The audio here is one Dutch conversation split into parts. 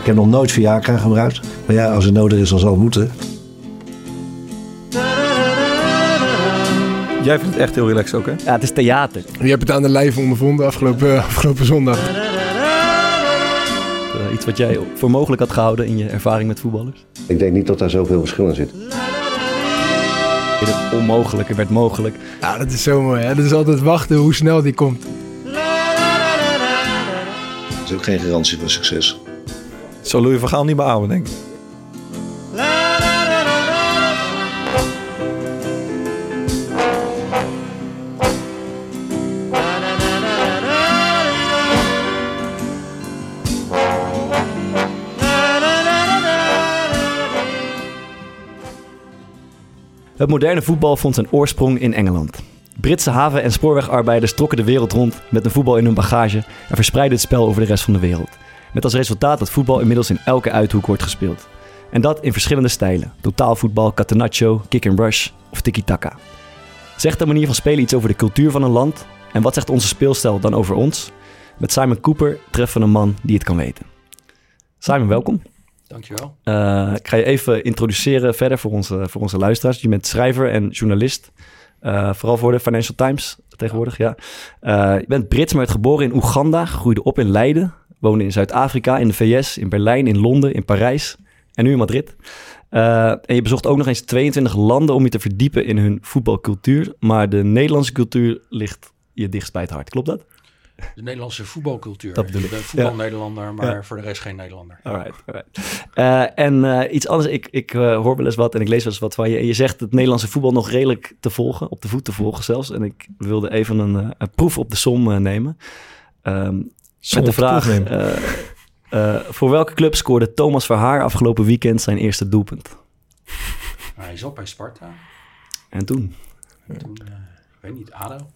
Ik heb nog nooit Viagra gebruikt. Maar ja, als het nodig is, dan zal het moeten. Jij vindt het echt heel relaxed ook, hè? Ja, het is theater. Je hebt het aan de lijf ondervonden afgelopen, afgelopen zondag. Uh, iets wat jij voor mogelijk had gehouden in je ervaring met voetballers? Ik denk niet dat daar zoveel verschil in zit. Het onmogelijke werd mogelijk. Ja, dat is zo mooi. Hè? Dat is altijd wachten hoe snel die komt. Dat is ook geen garantie voor succes. Zal Louis van Gaal niet beamen, denk. Het moderne voetbal vond zijn oorsprong in Engeland. Britse haven- en spoorwegarbeiders trokken de wereld rond met een voetbal in hun bagage en verspreidden het spel over de rest van de wereld. Met als resultaat dat voetbal inmiddels in elke uithoek wordt gespeeld. En dat in verschillende stijlen. Totaalvoetbal, catenaccio, kick and rush of tiki-taka. Zegt de manier van spelen iets over de cultuur van een land? En wat zegt onze speelstijl dan over ons? Met Simon Cooper treffen we een man die het kan weten. Simon, welkom. Dankjewel. Uh, ik ga je even introduceren verder voor onze, voor onze luisteraars. Je bent schrijver en journalist. Uh, vooral voor de Financial Times tegenwoordig, ja. Uh, je bent Brits, maar werd geboren in Oeganda. Groeide op in Leiden. Woonde in Zuid-Afrika, in de VS, in Berlijn, in Londen, in Parijs. En nu in Madrid. en je bezocht ook nog eens 22 landen om je te verdiepen in hun voetbalcultuur. Maar de Nederlandse cultuur ligt je dichtst bij het hart. Klopt dat? De Nederlandse voetbalcultuur. Dat bedoel ik. ben voetbal-Nederlander, maar ja. voor de rest geen Nederlander. Alright, alright. Uh, en uh, iets anders, ik, ik uh, hoor wel eens wat en ik lees wel eens wat van je. En je zegt het Nederlandse voetbal nog redelijk te volgen, op de voet te volgen zelfs. En ik wilde even een, een proef op de som nemen. Um, met de vraag, voor welke club scoorde Thomas Verhaar afgelopen weekend zijn eerste doelpunt? Hij is op bij Sparta. En toen? En toen ik weet niet, ADO?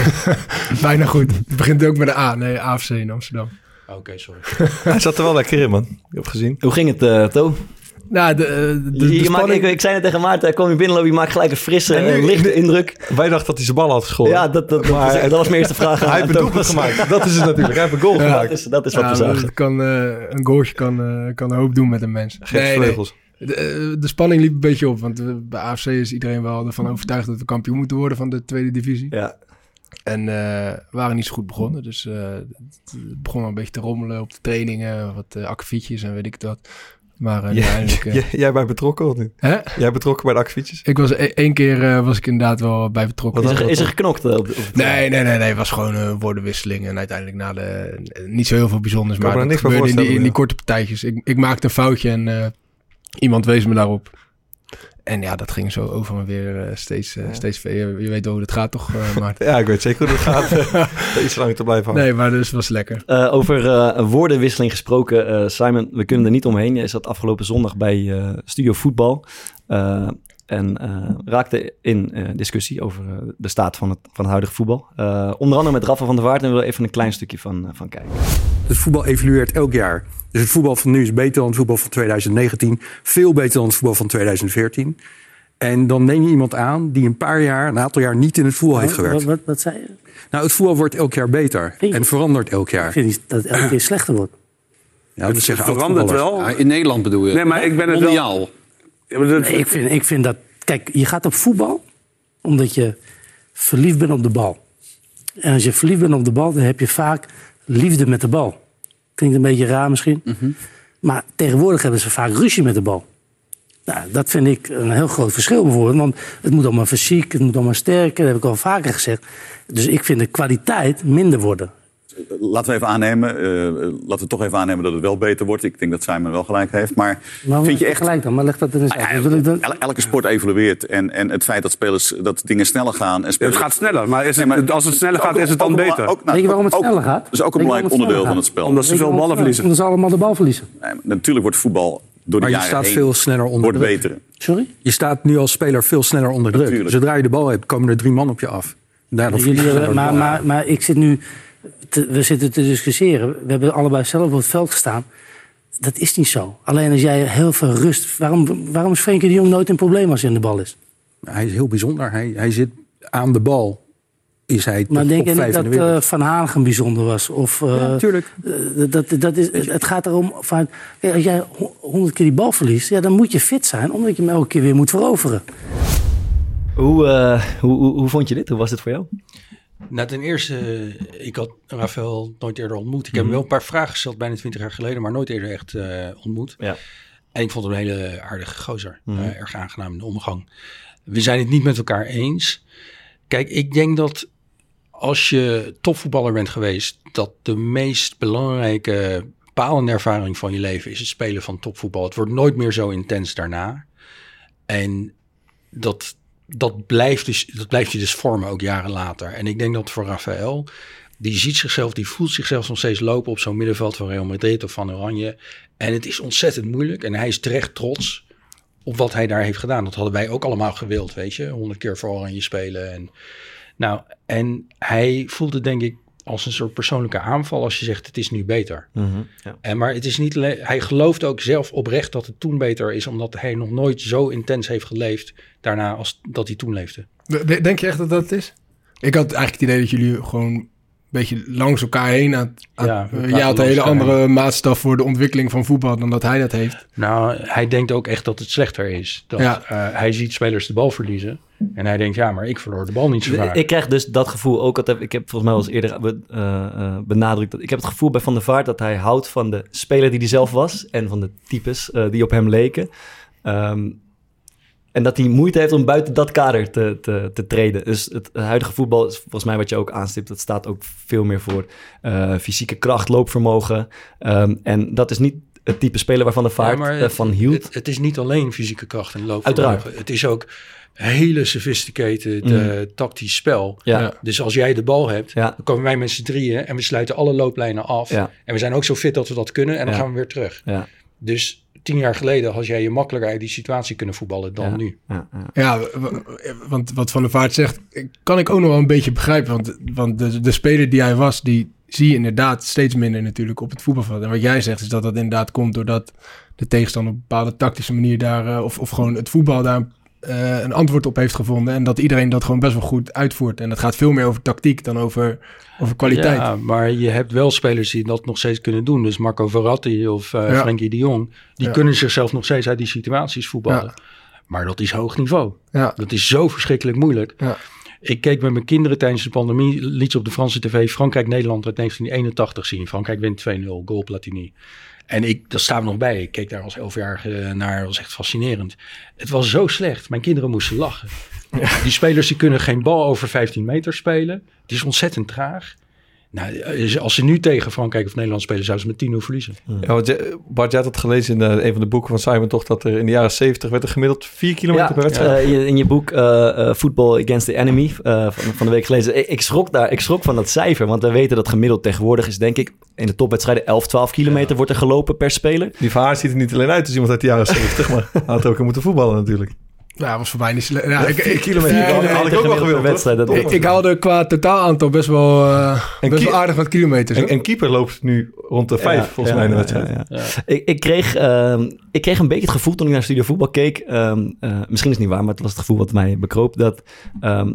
Bijna goed. Het begint ook met een A. Nee, AFC in Amsterdam. Oké, okay, sorry. Hij zat er wel lekker in, man. Ik heb gezien. Hoe ging het, uh, To? Nou, de, de, de, je, de maakt, ik, ik, zei het tegen Maarten, hij kwam je binnenlopen, je maakt gelijk een frisse, en nu, lichte indruk. Wij dachten dat hij zijn bal had geschoten. Ja, dat, dat, maar, dat, dat was mijn eerste vraag. hij heeft een doelpunt gemaakt. Dat is het natuurlijk. Hij heeft een goal ja, gemaakt. Dat is, dat is wat ja, we zagen. Kan, uh, een goaltje kan, uh, kan een hoop doen met een mens. Geen nee, vleugels. Nee. De, de, spanning liep een beetje op, want bij AFC is iedereen wel ervan overtuigd dat we kampioen moeten worden van de tweede divisie. Ja. En uh, we waren niet zo goed begonnen. Dus uh, het begon al een beetje te rommelen op de trainingen. Wat uh, akkefietjes en weet ik dat. Maar uiteindelijk... Jij, jij bij betrokken of niet? Hè? Jij betrokken bij de akkefietjes? Ik was e één keer was ik inderdaad wel bij betrokken. Is er, is er geknokt? Op, op nee, nee, nee, nee. Het was gewoon een woordenwisseling. En uiteindelijk na de... Niet zo heel veel bijzonders. Maar er dat niks gebeurde in die, in die korte partijtjes. Ik, ik maakte een foutje en iemand wees me daarop. En ja, dat ging zo over en weer uh, steeds, uh, ja. steeds verder. Je weet hoe het gaat toch, uh, Maarten? ja, ik weet zeker hoe het gaat. Iets langer te blijven hangen. Nee, maar dus was lekker. over woordenwisseling gesproken. Simon, we kunnen er niet omheen. Jij zat afgelopen zondag bij Studio Voetbal. En raakte in discussie over de staat van het, van het huidige voetbal. onder andere met Rafa van der Waard. En we willen even een klein stukje van, van kijken. Het voetbal evolueert elk jaar. Dus het voetbal van nu is beter dan het voetbal van 2019. Veel beter dan het voetbal van 2014. En dan neem je iemand aan die een paar jaar, een aantal jaar niet in het voetbal heeft gewerkt. Wat, wat, wat zei je? Nou, het voetbal wordt elk jaar beter. En verandert elk jaar. Ik vind niet dat het elke keer slechter wordt. Ja, dat zeggen verandert wel. Ja, in Nederland bedoel je? Nee, maar ik ben het Mondiaal. wel... Ja, maar dat... nee, ik, vind, ik vind dat... Kijk, je gaat op voetbal omdat je verliefd bent op de bal. En als je verliefd bent op de bal, dan heb je vaak liefde met de bal. Klinkt een beetje raar misschien. Mm -hmm. Maar tegenwoordig hebben ze vaak ruzie met de bal. Nou, dat vind ik een heel groot verschil bijvoorbeeld. Want het moet allemaal fysiek, het moet allemaal sterker. Dat heb ik al vaker gezegd. Dus ik vind de kwaliteit minder worden. Laten we even aannemen, uh, laten we toch even aannemen dat het wel beter wordt. Ik denk dat Simon wel gelijk heeft. Maar, maar vind je echt gelijk dan? Maar leg dat eens ah. Elke sport evolueert en, en het feit dat spelers dat dingen sneller gaan. En spelers... Het gaat sneller, maar, is het, nee, maar als het sneller gaat, is het dan ook, beter. Ook, nou, Weet je waarom het ook, sneller gaat? Dat is ook een belangrijk onderdeel van het spel. Omdat ze veel ballen verliezen. Omdat ze allemaal de bal verliezen. Nee, natuurlijk wordt voetbal door de maar je jaren staat heen veel sneller onder wordt druk. beter. Sorry? Je staat nu als speler veel sneller onder druk. Natuurlijk. Zodra je de bal hebt, komen er drie man op je af. Daardoor Jullie, maar, maar, maar ik zit nu... te- we zitten te discussiëren. We hebben allebei zelf op het veld gestaan. Dat is niet zo. Alleen als jij heel veel rust... Waarom, waarom is Frenkie de Jong nooit een probleem als hij in de bal is? Hij is heel bijzonder. Hij, hij zit aan de bal is hij Maar denk je dat de eh, Van Hanegem bijzonder was? Of, eh, Ja, natuurlijk. eh, dat, dat is, het gaat erom, van, als jij ho- honderd keer die bal verliest... Ja, dan moet je fit zijn, omdat je hem elke keer weer moet veroveren. Hoe, eh, hoe, hoe, hoe vond je dit? Hoe was dit voor jou? Nou, ten eerste, eh, ik had Rafael nooit eerder ontmoet. Ik heb hem wel een paar vragen gesteld, bijna twintig jaar geleden, maar nooit eerder echt eh, ontmoet. Ja. En ik vond hem een hele aardige gozer. Mhm. Eh, erg aangenaam in de omgang. We zijn het niet met elkaar eens. Kijk, ik denk dat als je topvoetballer bent geweest, dat de meest belangrijke bepalende ervaring van je leven is het spelen van topvoetbal. Het wordt nooit meer zo intens daarna. En dat, dat, blijft dus, dat blijft je dus vormen ook jaren later. En ik denk dat voor Rafael, die ziet zichzelf, die voelt zichzelf nog steeds lopen op zo'n middenveld van Real Madrid of van Oranje. En het is ontzettend moeilijk. En hij is terecht trots op wat hij daar heeft gedaan. Dat hadden wij ook allemaal gewild, weet je. Honderd keer voor Oranje spelen. En, nou, en hij voelde denk ik als een soort persoonlijke aanval als je zegt het is nu beter. ja. En maar het is niet alleen, hij gelooft ook zelf oprecht dat het toen beter is, omdat hij nog nooit zo intens heeft geleefd daarna als dat hij toen leefde. De- Denk je echt dat dat het is? Ik had eigenlijk het idee dat jullie gewoon een beetje langs elkaar heen aan, aan Ja, eh, jij had een hele andere maatstaf voor de ontwikkeling van voetbal dan dat hij dat heeft. Nou, hij denkt ook echt dat het slechter is. Dat, Ja. eh, hij ziet spelers de bal verliezen en hij denkt ja, maar ik verloor de bal niet zo vaak. Ik krijg dus dat gevoel ook. Dat heb, ik heb volgens mij al eens eerder eh, benadrukt. Dat, ik heb het gevoel bij Van der Vaart dat hij houdt van de speler die hij zelf was. En van de types eh, die op hem leken. Ehm, en dat hij moeite heeft om buiten dat kader te, te, te treden. Dus het huidige voetbal is volgens mij wat je ook aanstipt. Dat staat ook veel meer voor fysieke kracht, loopvermogen. Ehm, en dat is niet het type speler waarvan de Vaart eh, van hield. Het, het is niet alleen fysieke kracht en loop. Uiteraard. Het is ook hele sophisticated Mm. eh, tactisch spel. Ja. Dus als jij de bal hebt, Ja. dan komen wij met z'n drieën en we sluiten alle looplijnen af. Ja. En we zijn ook zo fit dat we dat kunnen en dan Ja. gaan we weer terug. Ja. Dus tien jaar geleden had jij je makkelijker uit die situatie kunnen voetballen dan Ja. nu. Ja, ja. Want wat Van der Vaart zegt, kan ik ook nog wel een beetje begrijpen. Want, want de, de speler die hij was, die zie je inderdaad steeds minder natuurlijk op het voetbalveld. En wat jij zegt is dat dat inderdaad komt doordat de tegenstander op een bepaalde tactische manier daar, eh, of, of gewoon het voetbal daar eh, een antwoord op heeft gevonden. En dat iedereen dat gewoon best wel goed uitvoert. En dat gaat veel meer over tactiek dan over, over kwaliteit. Ja, maar je hebt wel spelers die dat nog steeds kunnen doen. Dus Marco Verratti of Ja. Frenkie de Jong. Die Ja. kunnen zichzelf nog steeds uit die situaties voetballen. Ja. Maar dat is hoog niveau. Ja. Dat is zo verschrikkelijk moeilijk. Ik keek met mijn kinderen tijdens de pandemie, liet ze op de Franse tv Frankrijk-Nederland uit 1981 zien. Frankrijk wint 2-0, goal Platini. En ik, daar staan we nog bij. Ik keek daar als elfjarige naar, dat was echt fascinerend. Het was zo slecht, mijn kinderen moesten lachen. Die spelers die kunnen geen bal over 15 meter spelen. Het is ontzettend traag. Nou, als ze nu tegen Frankrijk of Nederland spelen, zouden ze met 10-0 verliezen. Ja, want je- Bart, jij had het gelezen in eh, een van de boeken van Simon toch... dat er in de jaren 70 werd er gemiddeld 4 kilometer per wedstrijd. eh, je- in je boek eh, eh, Football Against the Enemy eh, van, van de week gelezen. Ik, ik, schrok daar, ik schrok van dat cijfer, want we weten dat gemiddeld tegenwoordig is, denk ik, in de topwedstrijden 11, 12 kilometer wordt er gelopen per speler. Die Vaart ziet er niet alleen uit als iemand uit de jaren 70, maar had ook moeten voetballen natuurlijk. Ja, was voor mij niet slecht. Ja, ik, ik, kilometer. Ja, Had- had ik ook wel gewild, wedstrijd, dat- ik, ik haalde qua totaalaantal best wel, eh, best wel aardig wat kilometers. En, keeper loopt nu rond de 5 Ja, volgens ja, mij in de ja, wedstrijd. ja, ja. Ik, ik, kreeg, ehm, ik kreeg een beetje het gevoel toen ik naar Studio Voetbal keek. ehm, eh, misschien is het niet waar, maar het was het gevoel wat mij bekroop. Dat ehm,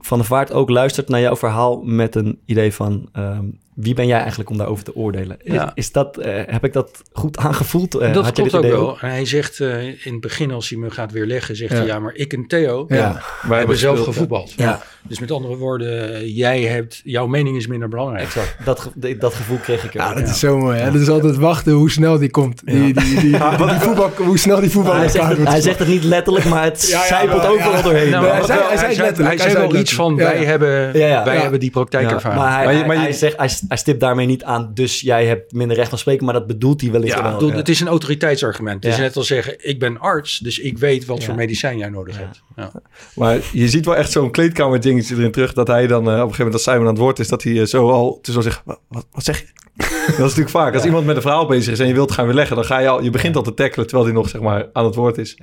Van der Vaart ook luistert naar jouw verhaal met een idee van... ehm, wie ben jij eigenlijk om daarover te oordelen? Is, Ja. is dat, eh, heb ik dat goed aangevoeld? Eh, dat klopt ook wel. En hij zegt eh, in het begin, als hij me gaat weerleggen, zegt Ja. hij... ja, maar ik en Theo Ja. Wij hebben zelf gevoetbald. Ja. Dus met andere woorden, jij hebt, jouw mening is minder belangrijk. Dat, ge- dat gevoel kreeg ik er Ja, ook. dat is zo mooi. Hè? Dat is altijd wachten hoe snel die komt. Die, die, die, die, die voetbal, hoe snel die voetbal hij, zegt het, wordt hij zegt het niet letterlijk, maar het zijpelt ook wel doorheen. Nou, hij zei- wel, hij zei het zei, letterlijk. hij zei wel iets van, wij, hebben, Ja, ja. wij Ja. hebben die praktijkervaring. Maar hij, Maar je- hij- maar je- hij zegt, hij, hij stipt daarmee niet aan, dus jij hebt minder recht van spreken, maar dat bedoelt hij wellicht Ja, wel. bedoel, het is een autoriteitsargument. Het is net als zeggen, ik ben arts, dus ik weet wat voor medicijn jij nodig hebt. Ja. Maar je ziet wel echt zo'n kleedkamer dingetje erin terug... dat hij dan eh, op een gegeven moment als Simon aan het woord is... dat hij eh, zo al zo zegt, wat, wat, wat zeg je? dat is natuurlijk vaak. Als iemand met een verhaal bezig is en je wilt gaan weerleggen... dan ga je al, je begint al te tackelen terwijl hij nog zeg maar, aan het woord is.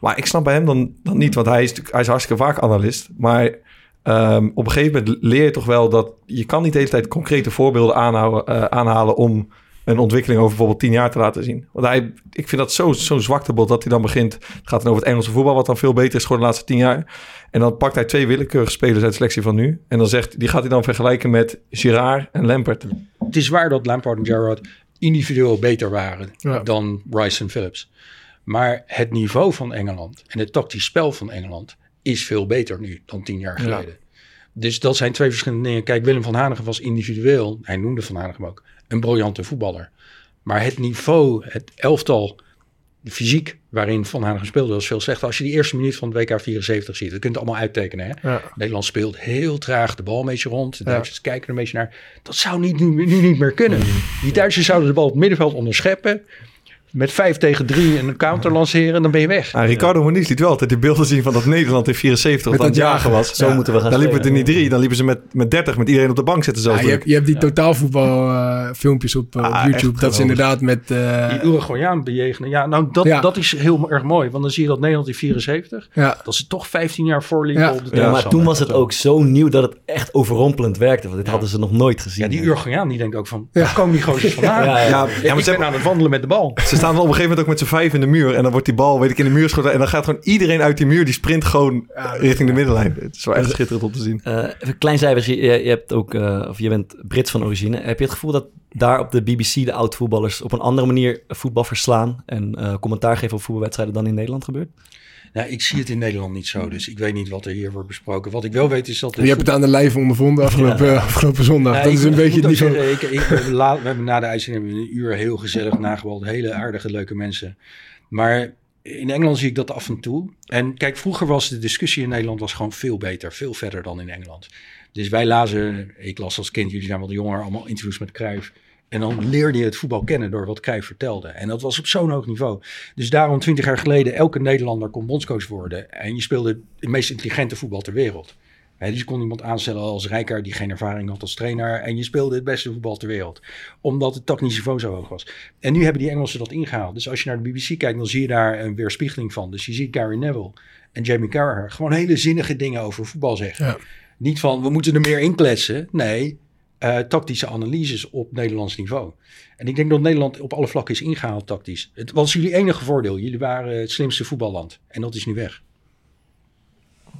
Maar ik snap bij hem dan, dan niet, want hij is, hij is hartstikke vaak analist. Maar ehm, op een gegeven moment leer je toch wel dat... je kan niet de hele tijd concrete voorbeelden aanhouden, eh, aanhalen... om een ontwikkeling over bijvoorbeeld tien jaar te laten zien. Want hij, ik vind dat zo- zo'n zwaktebod dat hij dan begint. Het gaat dan over het Engelse voetbal, wat dan veel beter is geworden de laatste tien jaar. En dan pakt hij twee willekeurige spelers uit de selectie van nu. En dan zegt, die gaat hij dan vergelijken met Girard en Lampert. Het is waar dat Lampard en Gerrard individueel beter waren Ja. dan Rice en Phillips. Maar het niveau van Engeland en het tactisch spel van Engeland is veel beter nu dan tien jaar geleden. Dus dat zijn twee verschillende dingen. Kijk, Willem van Hanegem was individueel, hij noemde Van Hanegem ook, een briljante voetballer. Maar het niveau, het elftal, de fysiek waarin Van Hanegem speelde, was veel slechter. Als je die eerste minuut van het WK 74 ziet, dat kunt je allemaal uittekenen. Hè? Ja. Nederland speelt heel traag de bal een beetje rond. De Duitsers kijken er een beetje naar. Dat zou niet, nu, nu niet meer kunnen. Die Duitsers zouden de bal op het middenveld onderscheppen. Met 5 tegen 3 en een counter lanceren. En dan ben je weg. Ah, Ricardo Moniz liet wel altijd de beelden zien van dat Nederland in 74 Met dat aan het jagen was. Zo moeten we gaan Dan liepen het er niet drie, dan liepen ze met, met 30 met iedereen op de bank zitten Ja, zelfs. je, hebt, je hebt die totaalvoetbal eh, filmpjes op, eh, op Ah, YouTube. Dat is geweldig. inderdaad met... eh, Die Uruguayaan bejegenen. Ja, nou dat, Ja. dat is heel erg mooi. Want dan zie je dat Nederland in 74. ja, Dat ze toch 15 jaar voorliegen Ja. op de Ja, tegenstander. maar toen was het ook zo nieuw dat het echt overrompelend werkte. Want dit hadden ze nog nooit gezien. Ja, die Uruguayaan die denkt ook van... Ja. Waar komen die gozers vandaan? Ja, ja. Ja, Ja, ja, maar ze, ben aan het wandelen met de bal. ze staan dan op een gegeven moment ook met z'n vijf in de muur. En dan wordt die bal, weet ik, in de muur geschoten. En dan gaat gewoon iedereen uit die muur, die sprint gewoon richting de middenlijn. Het is wel echt schitterend om te zien. Eh, even klein zijweg. Je, je hebt ook, eh, of je bent Brits van origine. Heb je het gevoel dat daar op de BBC de oud-voetballers op een andere manier voetbal verslaan en eh, commentaar geven op voetbalwedstrijden dan in Nederland gebeurt? Nou, ik zie het in Nederland niet zo. Dus ik weet niet wat er hier wordt besproken. Wat ik wel weet is dat... je hebt het aan de lijf ondervonden afgelopen, afgelopen zondag. Nou, dat ik is een beetje het niveau. zeggen, ik, ik, we hebben na de uitzending hebben we een uur heel gezellig nagebald. Hele aardige, leuke mensen. Maar in Engeland zie ik dat af en toe. En kijk, vroeger was de discussie in Nederland was gewoon veel beter. Veel verder dan in Engeland. Dus wij lazen, ik las als kind, jullie zijn wat jonger, allemaal interviews met Cruijff. En dan leerde je het voetbal kennen door wat Cruijff vertelde. En dat was op zo'n hoog niveau. Dus daarom, twintig jaar geleden, elke Nederlander kon bondscoach worden. En je speelde het meest intelligente voetbal ter wereld. Dus je kon iemand aanstellen als Rijkaard die geen ervaring had als trainer. En je speelde het beste voetbal ter wereld. Omdat het tactisch niveau zo hoog was. En nu hebben die Engelsen dat ingehaald. Dus als je naar de BBC kijkt, dan zie je daar een weerspiegeling van. Dus je ziet Gary Neville en Jamie Carragher gewoon hele zinnige dingen over voetbal zeggen. Ja. Niet van, we moeten er meer in kletsen. Nee, eh, tactische analyses op Nederlands niveau. En ik denk dat Nederland op alle vlakken is ingehaald tactisch. Het was jullie enige voordeel. Jullie waren het slimste voetballand. En dat is nu weg.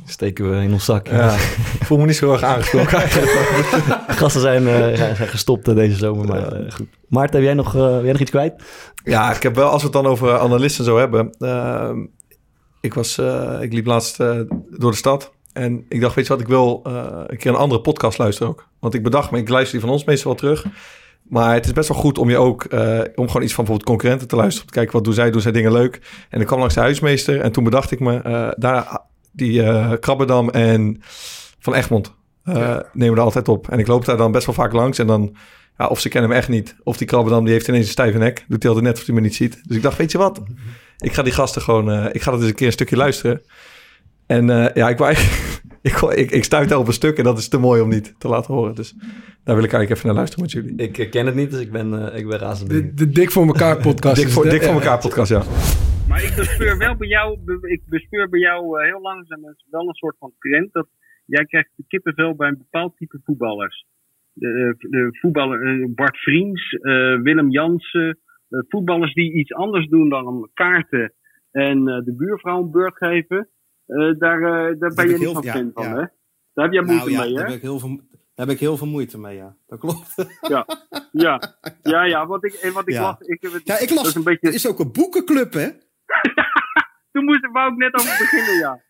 Steken we in ons zak. Ja, ik voel me niet zo erg aangesproken. Gasten zijn, eh, zijn gestopt eh, deze zomer, maar eh, goed. Maarten, heb jij nog, heb jij nog iets kwijt? Ja, ik heb wel, als we het dan over analisten zo hebben. ehm, ik, was, eh, ik liep laatst eh, door de stad. En ik dacht, weet je wat, ik wil eh, een keer een andere podcast luisteren ook. Want ik bedacht me, ik luister die van ons meestal wel terug. Maar het is best wel goed om je ook, eh, om gewoon iets van bijvoorbeeld concurrenten te luisteren. Om te kijken, wat doen zij? Doen zij dingen leuk? En ik kwam langs de huismeester. En toen bedacht ik me, eh, daar, die Krabbedam en Van Egmond nemen er altijd op. En ik loop daar dan best wel vaak langs. En dan, ja, of ze kennen hem echt niet. Of die Krabbedam, die heeft ineens een stijve nek. Doet hij altijd net of hij me niet ziet. Dus ik dacht, weet je wat? Ik ga die gasten gewoon, ik ga dat eens een keer een stukje luisteren. En eh, ja, ik, ik, ik, ik stuit daar op een stuk en dat is te mooi om niet te laten horen. Dus daar wil ik eigenlijk even naar luisteren met jullie. Ik eh, ken het niet, dus ik ben, eh, ik ben razend De, de Dik voor elkaar podcast. Dik voor, dik voor elkaar podcast, ja. Maar ik bespeur wel bij jou, ik bespeur bij jou eh, heel langzaam wel een soort van trend dat jij krijgt de kippenvel bij een bepaald type voetballers. De, de voetballer Bart Vriends, eh, Willem Jansen, eh, voetballers die iets anders doen dan kaarten en eh, de buurvrouw een beurt geven. Eh, daar, eh, daar ben heb je niet heel- van fan van, hè? Daar heb jij moeite Nou ja, mee, daar heb, ik heel veel, daar heb ik heel veel moeite mee, ja. Dat klopt. Ja, ja, ja, ja, wat ik, en wat ik Ja. las, ik, heb het- Ja, ik las, is een beetje, er is ook een boekenclub, hè? Toen moest, wou ik net over beginnen, ja.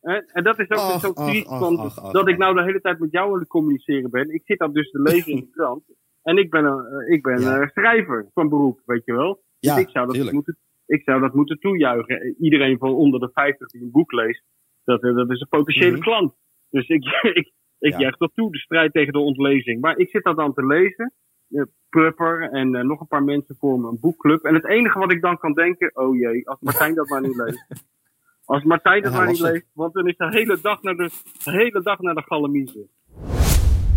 En, en dat is ook Ach, zo triest, want dat ik nou de hele tijd met jou aan het communiceren ben. Ik zit dat dus te lezen in de krant. En ik ben, een, eh, ik ben Ja. eh, schrijver van beroep, weet je wel. Ja, dus ik zou, dat tuurlijk. moeten, ik zou dat moeten toejuichen. Iedereen van onder de 50 die een boek leest, dat, eh, dat is een potentiële Mhm. klant. Dus ik, ik, ik Ja. juich dat toe, de strijd tegen de ontlezing. Maar ik zit dat dan te lezen. Prupper en eh, nog een paar mensen vormen een boekclub. En het enige wat ik dan kan denken, oh jee, als Martijn dat maar niet leest. Als Martijn dat Ja, maar niet leest, want dan is de hele dag naar de, de, hele dag naar de galamiezen.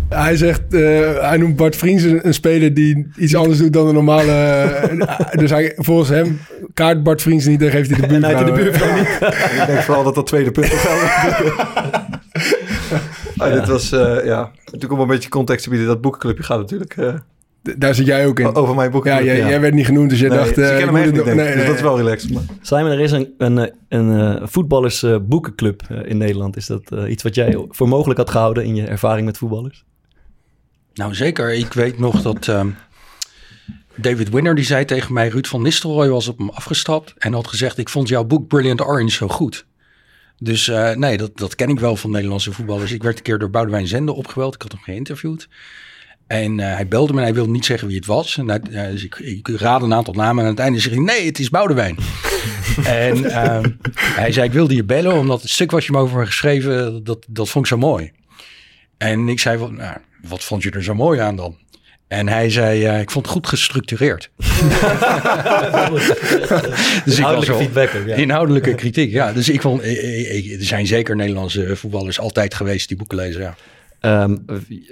Hij zegt, eh, hij noemt Bart Vriends een, een speler die iets anders doet dan de normale. dus hij, volgens hem kaart Bart Vriends niet, dan geeft hij de En uit buurvrouw. de buurvrouw niet. ik denk vooral dat dat tweede punt is. ah, dit was, eh, ja, natuurlijk om een beetje context te bieden. Dat boekenclubje gaat natuurlijk, eh, Daar zit jij ook in. Over mijn boek. Ja, jij, jij werd niet genoemd, dus jij Nee, dacht... eh, ik niet, ik. Dus dat is wel relaxed. Maar- Simon, er is een, een, een, voetballers boekenclub eh, in Nederland. Is dat iets wat jij voor mogelijk had gehouden in je ervaring met voetballers? Nou, zeker. Ik weet nog dat ehm, David Winner die zei tegen mij... Ruud van Nistelrooy was op hem afgestapt en had gezegd... ik vond jouw boek Brilliant Orange zo goed. Dus eh, nee, dat, dat ken ik wel van Nederlandse voetballers. Ik werd een keer door Boudewijn Zende opgebeld. Ik had hem geïnterviewd. En eh, hij belde me en hij wilde niet zeggen wie het was. En hij, eh, dus ik, ik raadde een aantal namen. En aan het einde zeg ik, nee, het is Boudewijn. en ehm, hij zei, ik wilde je bellen, omdat het stuk wat je me over hebt geschreven, dat, dat vond ik zo mooi. En ik zei, van, nou, wat vond je er zo mooi aan dan? En hij zei, eh, ik vond het goed gestructureerd. dus ik was Inhoudelijke feedback ook, ja. Inhoudelijke kritiek, ja. Dus ik vond, eh, eh, er zijn zeker Nederlandse voetballers altijd geweest die boeken lezen, ja. Ehm,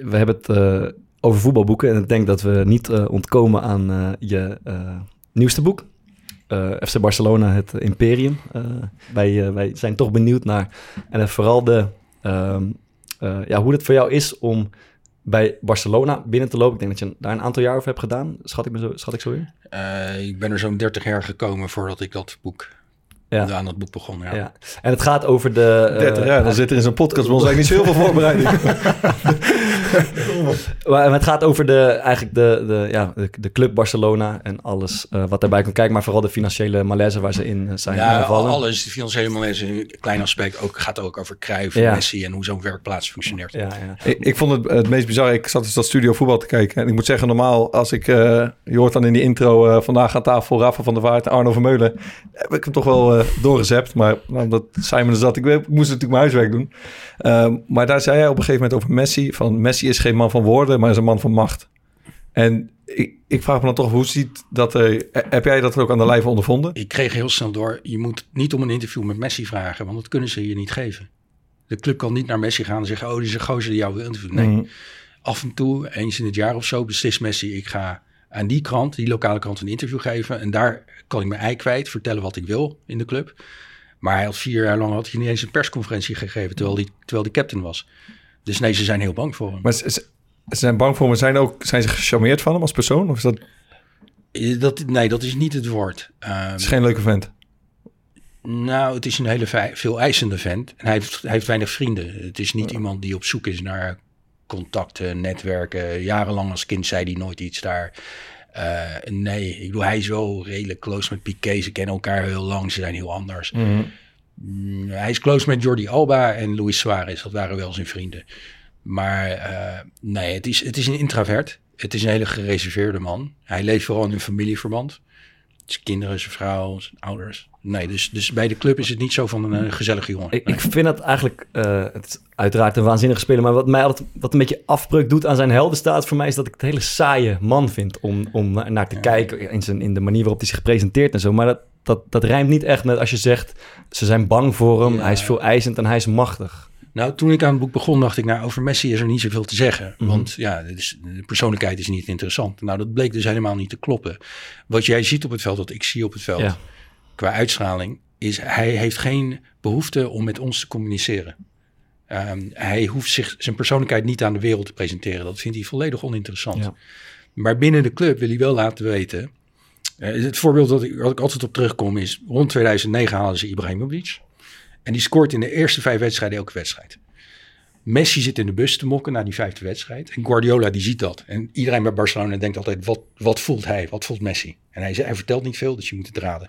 we hebben het eh, over voetbalboeken en ik denk dat we niet eh, ontkomen aan eh, je eh, nieuwste boek. Eh, FC Barcelona, het Imperium. Eh, wij, wij zijn toch benieuwd naar en vooral de, ehm, eh, ja, hoe het voor jou is om bij Barcelona binnen te lopen. Ik denk dat je daar een aantal jaar over hebt gedaan. Schat ik, me zo, schat ik zo in? Eh, ik ben er zo'n 30 jaar gekomen voordat ik dat boek, Ja. aan dat boek begon, ja. Ja. En het gaat over de... eh, 30 jaar, dan zit er in zo'n podcast bij ons eigenlijk niet zoveel voorbereiding. Maar het gaat over de, eigenlijk de, de, ja, de, de club Barcelona en alles eh, wat daarbij komt kijken. Maar vooral de financiële malaise waar ze in eh, zijn Ja, gevallen. alles, de financiële malaise, een klein aspect, ook, gaat ook over Cruijff, Ja. Messi en hoe zo'n werkplaats functioneert. Ja, ja. Ik, ik vond het het meest bizar. Ik zat dus dat studio voetbal te kijken. En ik moet zeggen, normaal als ik... eh, je hoort dan in die intro vandaag aan tafel Rafa van der Vaart en Arno Vermeulen. Heb ik hem toch wel eh doorgezept. Maar omdat Simon er zat, ik, ik moest natuurlijk mijn huiswerk doen. Ehm, maar daar zei hij op een gegeven moment over Messi. Van Messi is geen man van woorden, maar is een man van macht. En ik, ik vraag me dan toch, hoe ziet dat er... Heb jij dat ook aan de lijve ondervonden? Ik kreeg heel snel door, je moet niet om een interview met Messi vragen, want dat kunnen ze je niet geven. De club kan niet naar Messi gaan en zeggen, oh, die is een gozer die jou wil interviewen. Nee, Mhm. af en toe, eens in het jaar of zo, beslist Messi, ik ga aan die krant, die lokale krant, een interview geven. En daar kan ik mijn ei kwijt, vertellen wat ik wil in de club. Maar hij had vier jaar lang had hij niet eens een persconferentie gegeven, terwijl hij terwijl die captain was. Dus nee, ze zijn heel bang voor hem. Maar ze, zijn bang voor hem. Zijn, ook, zijn ze gecharmeerd van hem als persoon? Of is dat Eh, Dat, nee, dat is niet het woord. Ehm, het is geen leuke vent? Nou, het is een hele veel eisende vent. En hij heeft, hij heeft weinig vrienden. Het is niet iemand die op zoek is naar contacten, netwerken. Jarenlang als kind zei hij nooit iets daar. Eh, nee, ik bedoel, hij is wel redelijk close met Piqué. Ze kennen elkaar heel lang, ze zijn heel anders. Mm, hij is close met Jordi Alba en Luis Suarez. Dat waren wel zijn vrienden. Maar eh, nee, het is, het is een introvert. Het is een hele gereserveerde man. Hij leeft vooral in een familieverband. Zijn kinderen, zijn vrouw, zijn ouders. Nee, dus, dus bij de club is het niet zo van een, eh, gezellige jongen. Ik, Nee. ik vind dat eigenlijk, eh, het is uiteraard een waanzinnige speler, maar wat mij altijd wat een beetje afbreuk doet aan zijn heldenstaat voor mij is dat ik het een hele saaie man vind om, om na- naar te kijken in, zijn, in de manier waarop hij zich presenteert en zo. Maar dat, dat, dat rijmt niet echt met als je zegt, ze zijn bang voor hem, Ja. hij is veel eisend en hij is machtig. Nou, toen ik aan het boek begon, dacht ik, nou, over Messi is er niet zoveel te zeggen. Mhm. Want ja, de persoonlijkheid is niet interessant. Nou, dat bleek dus helemaal niet te kloppen. Wat jij ziet op het veld, wat ik zie op het veld, Ja. qua uitstraling, is hij heeft geen behoefte om met ons te communiceren. Ehm, hij hoeft zich, zijn persoonlijkheid niet aan de wereld te presenteren. Dat vindt hij volledig oninteressant. Ja. Maar binnen de club wil hij wel laten weten. Eh, het voorbeeld dat ik, altijd op terugkom is, rond 2009 halen ze Ibrahimovic. En die scoort in de eerste vijf wedstrijden elke wedstrijd. Messi zit in de bus te mokken na die vijfde wedstrijd. En Guardiola die ziet dat. En iedereen bij Barcelona denkt altijd, wat, wat voelt hij? Wat voelt Messi? En hij, hij vertelt niet veel, dus je moet het raden.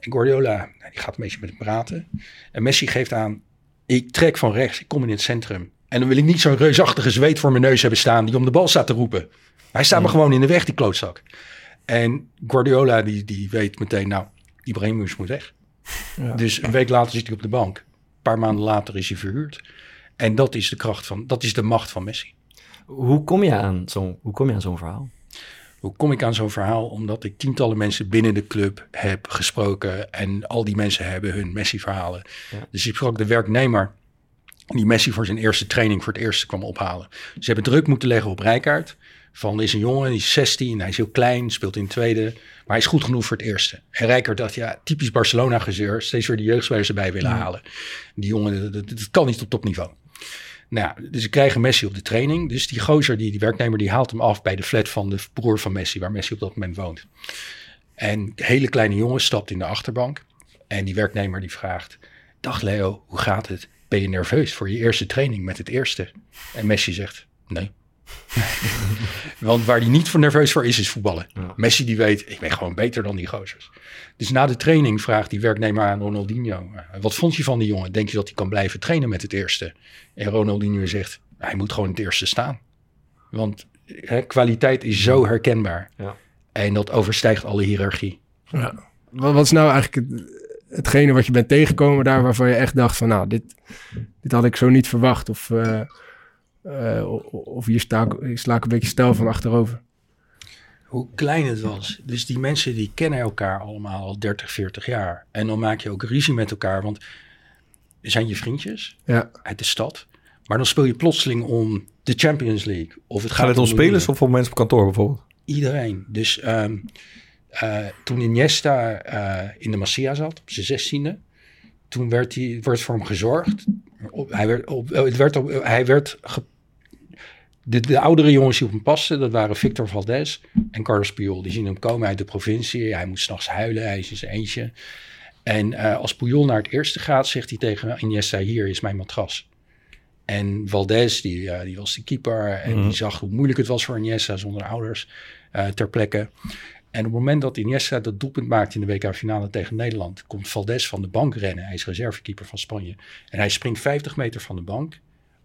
En Guardiola, nou, die gaat een beetje met hem praten. En Messi geeft aan, ik trek van rechts, ik kom in het centrum. En dan wil ik niet zo'n reusachtige zweet voor mijn neus hebben staan die om de bal staat te roepen. Hij staat me gewoon in de weg, die klootzak. En Guardiola die, die weet meteen, nou, Ibrahimovic moet weg. Dus een week later zit hij op de bank. Een paar maanden later is hij verhuurd. En dat is de kracht van, dat is de macht van Messi. Hoe kom je aan zo'n, hoe kom je aan zo'n verhaal? Hoe kom ik aan zo'n verhaal? Omdat ik tientallen mensen binnen de club heb gesproken. En al die mensen hebben hun Messi-verhalen. Ja. Dus ik sprak de werknemer die Messi voor zijn eerste training voor het eerst kwam ophalen. Ze hebben druk moeten leggen op Rijkaard. Van, is een jongen, die is 16, hij is heel klein, speelt in het tweede. Maar hij is goed genoeg voor het eerste. En Rijkaard dacht, ja, typisch Barcelona-gezeur. Steeds weer de jeugdspelers erbij willen halen. Die jongen, dat, kan niet op topniveau. Nou, dus ze krijgen Messi op de training. Dus die gozer, die, die werknemer, die haalt hem af bij de flat van de broer van Messi, waar Messi op dat moment woont. En een hele kleine jongen stapt in de achterbank. En die werknemer die vraagt, dag Leo, hoe gaat het? Ben je nerveus voor je eerste training met het eerste? En Messi zegt, nee. Want waar hij niet voor nerveus voor is, is voetballen. Messi die weet, ik ben gewoon beter dan die gozers. Dus na de training vraagt die werknemer aan Ronaldinho... eh, wat vond je van die jongen? Denk je dat hij kan blijven trainen met het eerste? En Ronaldinho zegt, hij moet gewoon het eerste staan. Want hè, kwaliteit is zo herkenbaar. Ja. En dat overstijgt alle hiërarchie. Ja. Wat, wat is nou eigenlijk het, hetgene wat je bent tegengekomen daar waarvan je echt dacht van nou, dit, dit had ik zo niet verwacht. Of, eh, eh, of hier sta ik, sla ik een beetje stijl van achterover. hoe klein het was. Dus die mensen die kennen elkaar allemaal al 30, 40 jaar. En dan maak je ook ruzie met elkaar, want zijn je vriendjes Ja. uit de stad. Maar dan speel je plotseling om de Champions League. Of het Gaat het om spelers of om mensen op kantoor bijvoorbeeld? Iedereen. Dus ehm, eh, toen Iniesta eh, in de Masia zat, op zijn zestiende... toen werd, hij, werd voor hem gezorgd. Op, hij werd, op, het werd, op, hij werd ge- de, de oudere jongens die op hem pasten, dat waren Victor Valdez en Carlos Puyol. Die zien hem komen uit de provincie. Hij moet s'nachts huilen, hij is in zijn eentje. En eh, als Puyol naar het eerste gaat, zegt hij tegen Iniesta, hier is mijn matras. En Valdez, die, die was de keeper en Mhm. die zag hoe moeilijk het was voor Iniesta zonder ouders eh, ter plekke. En op het moment dat Iniesta dat doelpunt maakt in de WK-finale tegen Nederland, komt Valdez van de bank rennen. Hij is reservekeeper van Spanje. En hij springt 50 meter van de bank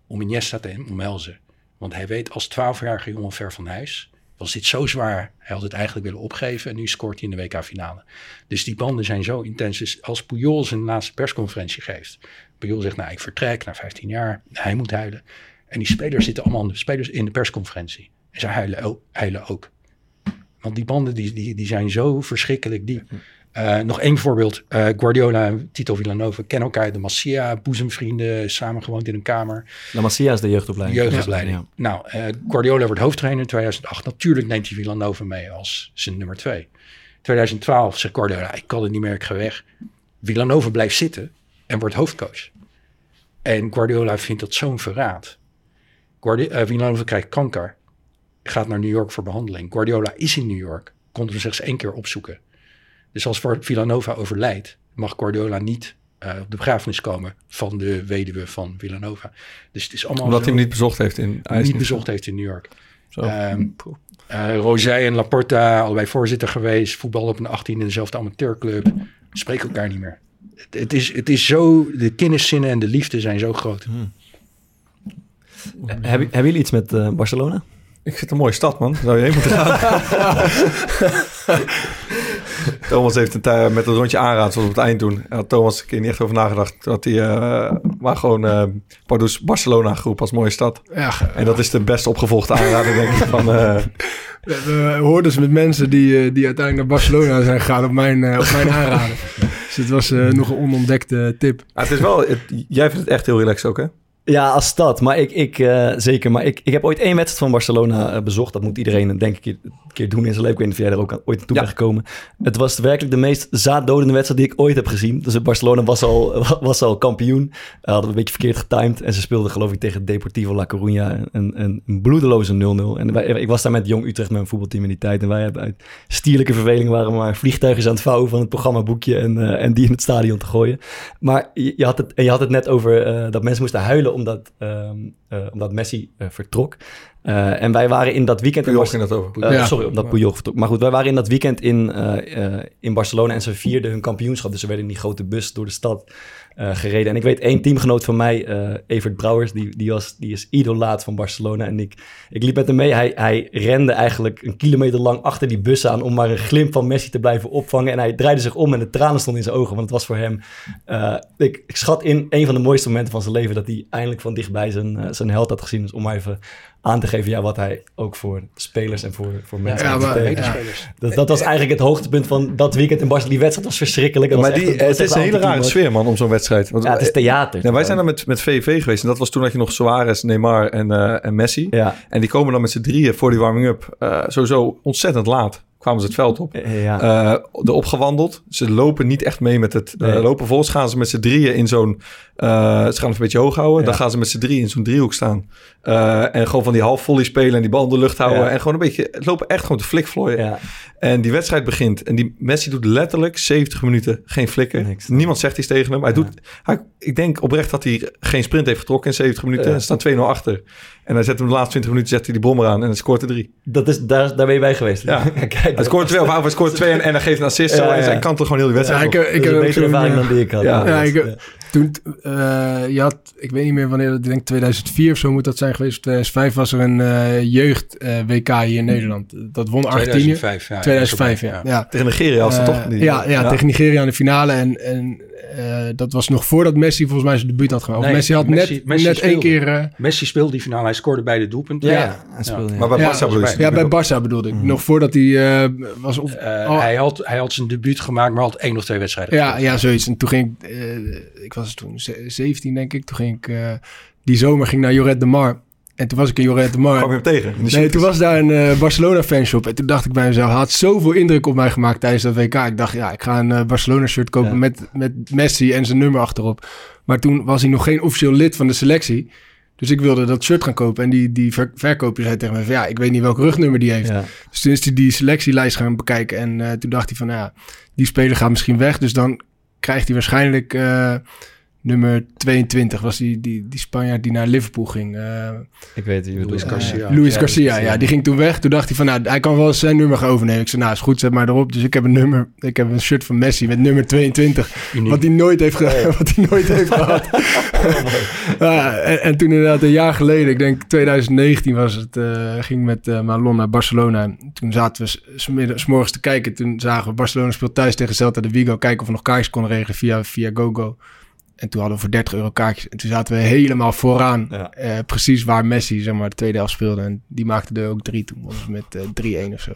om Iniesta te omhelzen. Want hij weet als 12-jarige jongen ver van huis, was dit zo zwaar. Hij had het eigenlijk willen opgeven en nu scoort hij in de WK-finale. Dus die banden zijn zo intens. Dus als Puyol zijn laatste persconferentie geeft. Puyol zegt, nou ik vertrek na 15 jaar. Hij moet huilen. En die spelers zitten allemaal de spelers in de persconferentie. En ze huilen, ook- huilen ook. Want die banden die, die, die zijn zo verschrikkelijk diep. Eh, nog één voorbeeld. Eh, Guardiola en Tito Villanova kennen elkaar de Masia. Boezemvrienden, samen gewoond in een kamer. La Masia is de jeugdopleiding. Jeugdopleiding. Ja. Nou, eh, Guardiola wordt hoofdtrainer in 2008. Natuurlijk neemt hij Villanova mee als zijn nummer twee. 2012 zegt Guardiola, ik kan het niet meer, ik ga weg. Villanova blijft zitten en wordt hoofdcoach. En Guardiola vindt dat zo'n verraad. Guardi Villanova krijgt kanker. Gaat naar New York voor behandeling. Guardiola is in New York. Kon hem slechts één keer opzoeken. Dus als Villanova overlijdt, mag Guardiola niet eh, op de begrafenis komen van de weduwe van Villanova. Dus het is allemaal Omdat hij hem niet bezocht heeft in IJs. niet bezocht heeft in New York. Zo. Ehm eh, Rosé en Laporta, allebei voorzitter geweest. Voetbal op een 18 in dezelfde amateurclub. Spreken elkaar niet meer. Het, het is, het is zo, de kenniszinnen en de liefde zijn zo groot. Eh, Hebben, hebben jullie iets met eh, Barcelona? Ik vind het een mooie stad, man. Zou je heen moeten gaan? Thomas heeft een tijd met het rondje aanraad, zoals op het eind doen. Had Thomas een keer niet echt over nagedacht. Dat hij eh, maar gewoon eh Pardoes Barcelona groep als mooie stad. Ja. En dat is de best opgevolgde aanrader, denk ik. Van, eh, We, hoorden ze met mensen die, eh, die uiteindelijk naar Barcelona zijn gegaan op mijn, op mijn aanraden. Dus het was eh, nog een onontdekte tip. het is wel, het- jij vindt het echt heel relaxed ook, hè? Ja, als stad. Maar ik, ik eh, zeker. Maar ik, ik heb ooit één wedstrijd van Barcelona eh, bezocht. Dat moet iedereen, denk ik, keer doen in zijn leven. Ik weet niet of jij er ook aan- ooit naartoe Ja. bent gekomen. Het was werkelijk de meest zaaddodende wedstrijd die ik ooit heb gezien. Dus Barcelona was al, was al kampioen. Uh, hadden we een beetje verkeerd getimed. En ze speelden geloof ik tegen Deportivo La Coruña. Een, een, een bloedeloze 0-0. En wij, ik was daar met Jong Utrecht, met mijn voetbalteam in die tijd. En wij hebben uit stierlijke verveling waren maar vliegtuigjes aan het vouwen van het programmaboekje. En, eh, en die in het stadion te gooien. Maar je, je had, het, en je had het net over eh, dat mensen moesten huilen omdat, ehm, eh, omdat Messi eh, vertrok. Eh, en wij waren in dat weekend... in Puyol ging dat over. Eh, Ja. Sorry, omdat Puyol vertrok. Maar goed, wij waren in dat weekend in, eh, in Barcelona en ze vierden hun kampioenschap. Dus ze werden in die grote bus door de stad eh, gereden. En ik weet één teamgenoot van mij, eh, Evert Brouwers, die, die, was, die is idolaat van Barcelona. En ik, ik liep met hem mee. Hij, hij rende eigenlijk een kilometer lang achter die bus aan om maar een glimp van Messi te blijven opvangen. En hij draaide zich om en de tranen stonden in zijn ogen. Want het was voor hem, eh, ik, ik schat in, een van de mooiste momenten van zijn leven. Dat hij eindelijk van dichtbij zijn, zijn held had gezien. Dus om maar even aan te geven ja, wat hij ook voor spelers en voor, voor mensen Ja, maar- ja. Dat, dat was eigenlijk het hoogtepunt van dat weekend in Barcelona. Die wedstrijd was verschrikkelijk. Dat maar was die, echt dat was het is een hele rare sfeer, man, om zo'n wedstrijd. Want, Ja, het is theater. Ja, wij zijn dan met, met VV geweest. En dat was toen had je nog Suarez, Neymar en, eh, en Messi. Ja, En die komen dan met z'n drieën voor die warming-up. eh, sowieso ontzettend laat. kwamen ze het veld op. Eh, ja. Er opgewandeld. Ze lopen niet echt mee met het lopen. Vervolgens gaan ze met z'n drieën in zo'n... eh, ze gaan het een beetje hoog houden. Ja. Dan gaan ze met z'n drieën in zo'n driehoek staan. Eh, en gewoon van die half volley spelen en die bal in de lucht houden. Ja. En gewoon een beetje... Het lopen echt gewoon te flikvlooien. ja. En die wedstrijd begint. En die Messi doet letterlijk 70 minuten geen flikken. Niks. Niemand zegt iets tegen hem. Hij doet, hij, ik denk oprecht dat hij geen sprint heeft getrokken in 70 minuten. Ja. Er staan 2-0 achter. En hij zet hem de laatste 20 minuten, zet hij die bommer aan en dan scoort er drie. Dat is, daar, daar ben je bij geweest. Ja. Kijk, Hij scoort twee, of hij scoort twee en, en hij geeft een assist. zo, en ja. hij kantelt gewoon heel die Ja, wedstrijd. ik, ik dat is heb een betere ervaring eh, dan die ik had. Ja. Ik, toen, eh, je had, ik weet niet meer wanneer, ik denk 2004 of zo moet dat zijn geweest. Of 2005 was er een eh, jeugd eh, WK hier in Nederland. Dat won Argentinië. 2005, ja. 2005, ja. ja. Tegen Nigeria was dat toch? Die- ja, ja, tegen Nigeria in de finale. En, en eh, dat was nog voordat Messi volgens mij zijn debuut had gemaakt. Nee, Messi had Messi- net, Messi net één speelde. keer... eh, Messi speelde die finale, hij scoorde beide doelpunten. Ja, speelde, ja. Maar bij Ja, Barca bedoel je? ja, bij Barça bedoelde ik. Nog voordat hij eh, was op... Oh, hij, had, hij had zijn debuut gemaakt, maar had één of twee wedstrijden ja, gespeeld. ja, zoiets. En toen ging ik... eh, ik was toen ze- 17, denk ik. Toen ging ik... eh, die zomer ging naar Joret de Mar. En toen was ik in Joret de Mar. Kwam je hem tegen? Nee, shit. toen was daar een eh, Barcelona fanshop. En toen dacht ik bij mezelf, hij had zoveel indruk op mij gemaakt tijdens dat WK. Ik dacht, ja, ik ga een eh, Barcelona shirt kopen Ja. met, met Messi en zijn nummer achterop. Maar toen was hij nog geen officieel lid van de selectie. Dus ik wilde dat shirt gaan kopen. En die, die ver- verkoper zei tegen me van, ja, ik weet niet welk rugnummer die heeft. Ja. Dus toen is hij die selectielijst gaan bekijken. En toen dacht hij van, nou ja, die speler gaat misschien weg. Dus dan krijgt hij waarschijnlijk eh, nummer 22. Was die, die, die Spanjaard die naar Liverpool ging. Eh, Ik weet je Luis. Garcia. Luis Ja, Garcia, ja, die ging toen weg. Toen dacht hij van, nou, hij kan wel zijn nummer gaan overnemen. Ik zei, nou, is goed, zet maar erop. Dus ik heb een nummer, ik heb een shirt van Messi met nummer 22. Uniek. Wat hij nooit heeft, ge- wat hij nooit heeft gehad. ja, en, en toen inderdaad een jaar geleden, ik denk 2019 was het, eh, ging met eh, Malon naar Barcelona. Toen zaten we s- smiddags- morgens te kijken. Toen zagen we Barcelona speelt thuis tegen Celta de Vigo. Kijken of we nog kaartjes konden regelen via, via GoGo. En toen hadden we voor 30 euro kaartjes. En toen zaten we helemaal vooraan. Ja. eh, precies waar Messi, zeg maar, de tweede helft speelde. En die maakte er ook drie toen. met eh 3-1 of zo.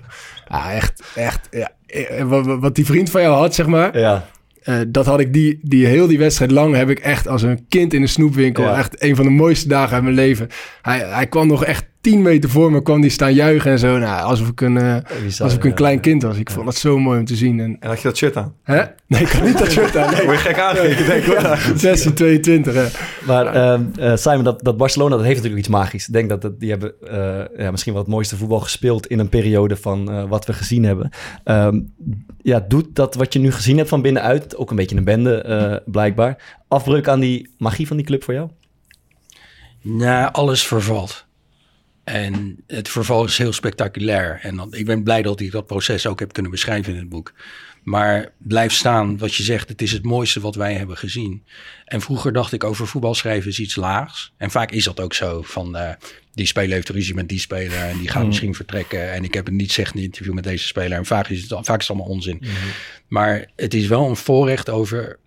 Ja, echt, echt. Ja. Eh, Wat, wat- die vriend van jou had, zeg maar. Ja, eh, dat had ik die, die heel die wedstrijd lang heb ik echt als een kind in een snoepwinkel. Ja. Echt een van de mooiste dagen uit mijn leven. Hij, hij kwam nog echt 10 meter voor me, kwam die staan juichen en zo. Nou, alsof ik een, eh, bizar, alsof ik een ja. klein kind was. Ik vond dat zo mooi om te zien. En, En had je dat shirt aan? hè? Nee, ik had niet dat shirt aan. Nee. Word je gek aangekeken, denk ik. hoor. 16, 22, hè. Maar ehm, eh, Simon, dat, dat Barcelona dat heeft natuurlijk iets magisch. Ik denk dat het, die hebben eh, ja, misschien wel het mooiste voetbal gespeeld in een periode van eh, wat we gezien hebben. Ehm, ja, doet dat wat je nu gezien hebt van binnenuit, ook een beetje een bende eh, blijkbaar, afbreuk aan die magie van die club voor jou? Nou, alles vervalt. En het verval is heel spectaculair. En dan, ik ben blij dat ik dat proces ook heb kunnen beschrijven in het boek. Maar blijf staan wat je zegt, het is het mooiste wat wij hebben gezien. En vroeger dacht ik over voetbal schrijven is iets laags. En vaak is dat ook zo. Van eh, die speler heeft ruzie met die speler en die gaat Mm. misschien vertrekken. En ik heb een niet zeggende interview met deze speler. En vaak is het, vaak is het allemaal onzin. Maar het is wel een voorrecht over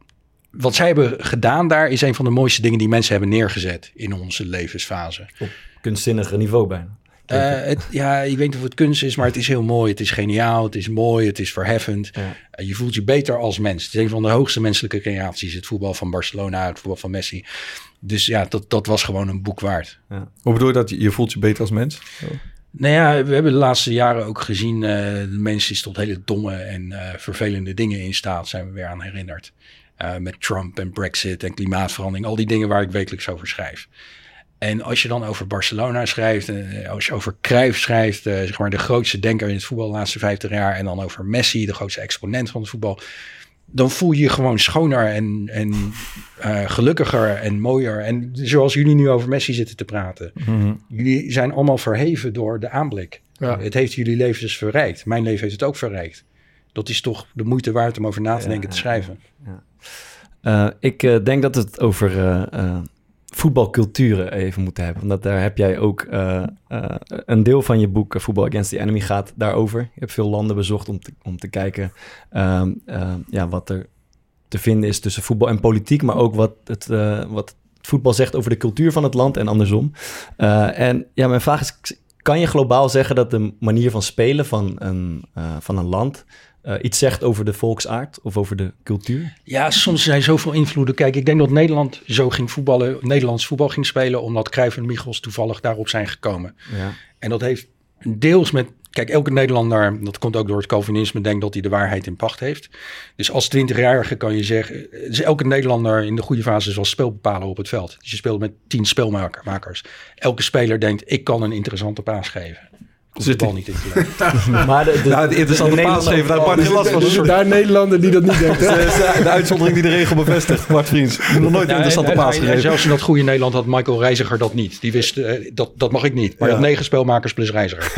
wat zij hebben gedaan daar is een van de mooiste dingen die mensen hebben neergezet in onze levensfase. Op kunstzinnige niveau bijna. Eh, het, ja, ik weet niet of het kunst is, maar het is heel mooi. Het is geniaal, het is mooi, het is verheffend. Ja. Eh, je voelt je beter als mens. Het is een van de hoogste menselijke creaties. Het voetbal van Barcelona, het voetbal van Messi. Dus ja, dat, dat was gewoon een boek waard. Hoe bedoel je dat? Je voelt je beter als mens? Nou ja, we hebben de laatste jaren ook gezien... eh, de mensen die tot hele domme en vervelende dingen in staat... zijn we weer aan herinnerd. Eh, met Trump en Brexit en klimaatverandering. Al die dingen waar ik wekelijks over schrijf. En als je dan over Barcelona schrijft, eh, als je over Cruijff schrijft, eh, zeg maar de grootste denker in het voetbal de laatste 50 jaar, en dan over Messi, de grootste exponent van het voetbal, dan voel je je gewoon schoner en, en gelukkiger en mooier. En zoals jullie nu over Messi zitten te praten. Jullie zijn allemaal verheven door de aanblik. Ja. Het heeft jullie levens verrijkt. Mijn leven heeft het ook verrijkt. Dat is toch de moeite waard om over na te denken, te ja, schrijven. Eh, ik eh, denk dat we het over eh, voetbalculturen even moeten hebben. Omdat daar heb jij ook een deel van je boek, Voetbal Against the Enemy, gaat daarover. Je hebt veel landen bezocht om te, om te kijken ehm, eh, ja, wat er te vinden is tussen voetbal en politiek. Maar ook wat het, wat het voetbal zegt over de cultuur van het land en andersom. En ja, mijn vraag is, kan je globaal zeggen dat de manier van spelen van een, van een land... eh, iets zegt over de volksaard of over de cultuur? Ja, soms zijn zoveel invloeden. Kijk, ik denk dat Nederland zo ging voetballen, Nederlands voetbal ging spelen, omdat Cruijff en Michels toevallig daarop zijn gekomen. Ja. En dat heeft deels met kijk, elke Nederlander, dat komt ook door het Calvinisme, denkt dat hij de waarheid in pacht heeft. Dus als 20-jarige kan je zeggen, dus elke Nederlander in de goede fase zal spel bepalen op het veld. Dus je speelt met tien spelmakers. Elke speler denkt, ik kan een interessante paas geven. Komt de Zit bal niet in. Maar de, de, Nou, interessante paas geven, daar Bart geen last van. Daar Nederlander die dat niet denkt. Hè? de uitzondering die de regel bevestigt, Bart Vriends. Nog nooit een interessante en- paas en gegeven. Zelfs in dat goede Nederland had Michael Reiziger dat niet. Die wist, eh, dat, dat mag ik niet. Maar Ja. negen spelmakers plus Reiziger.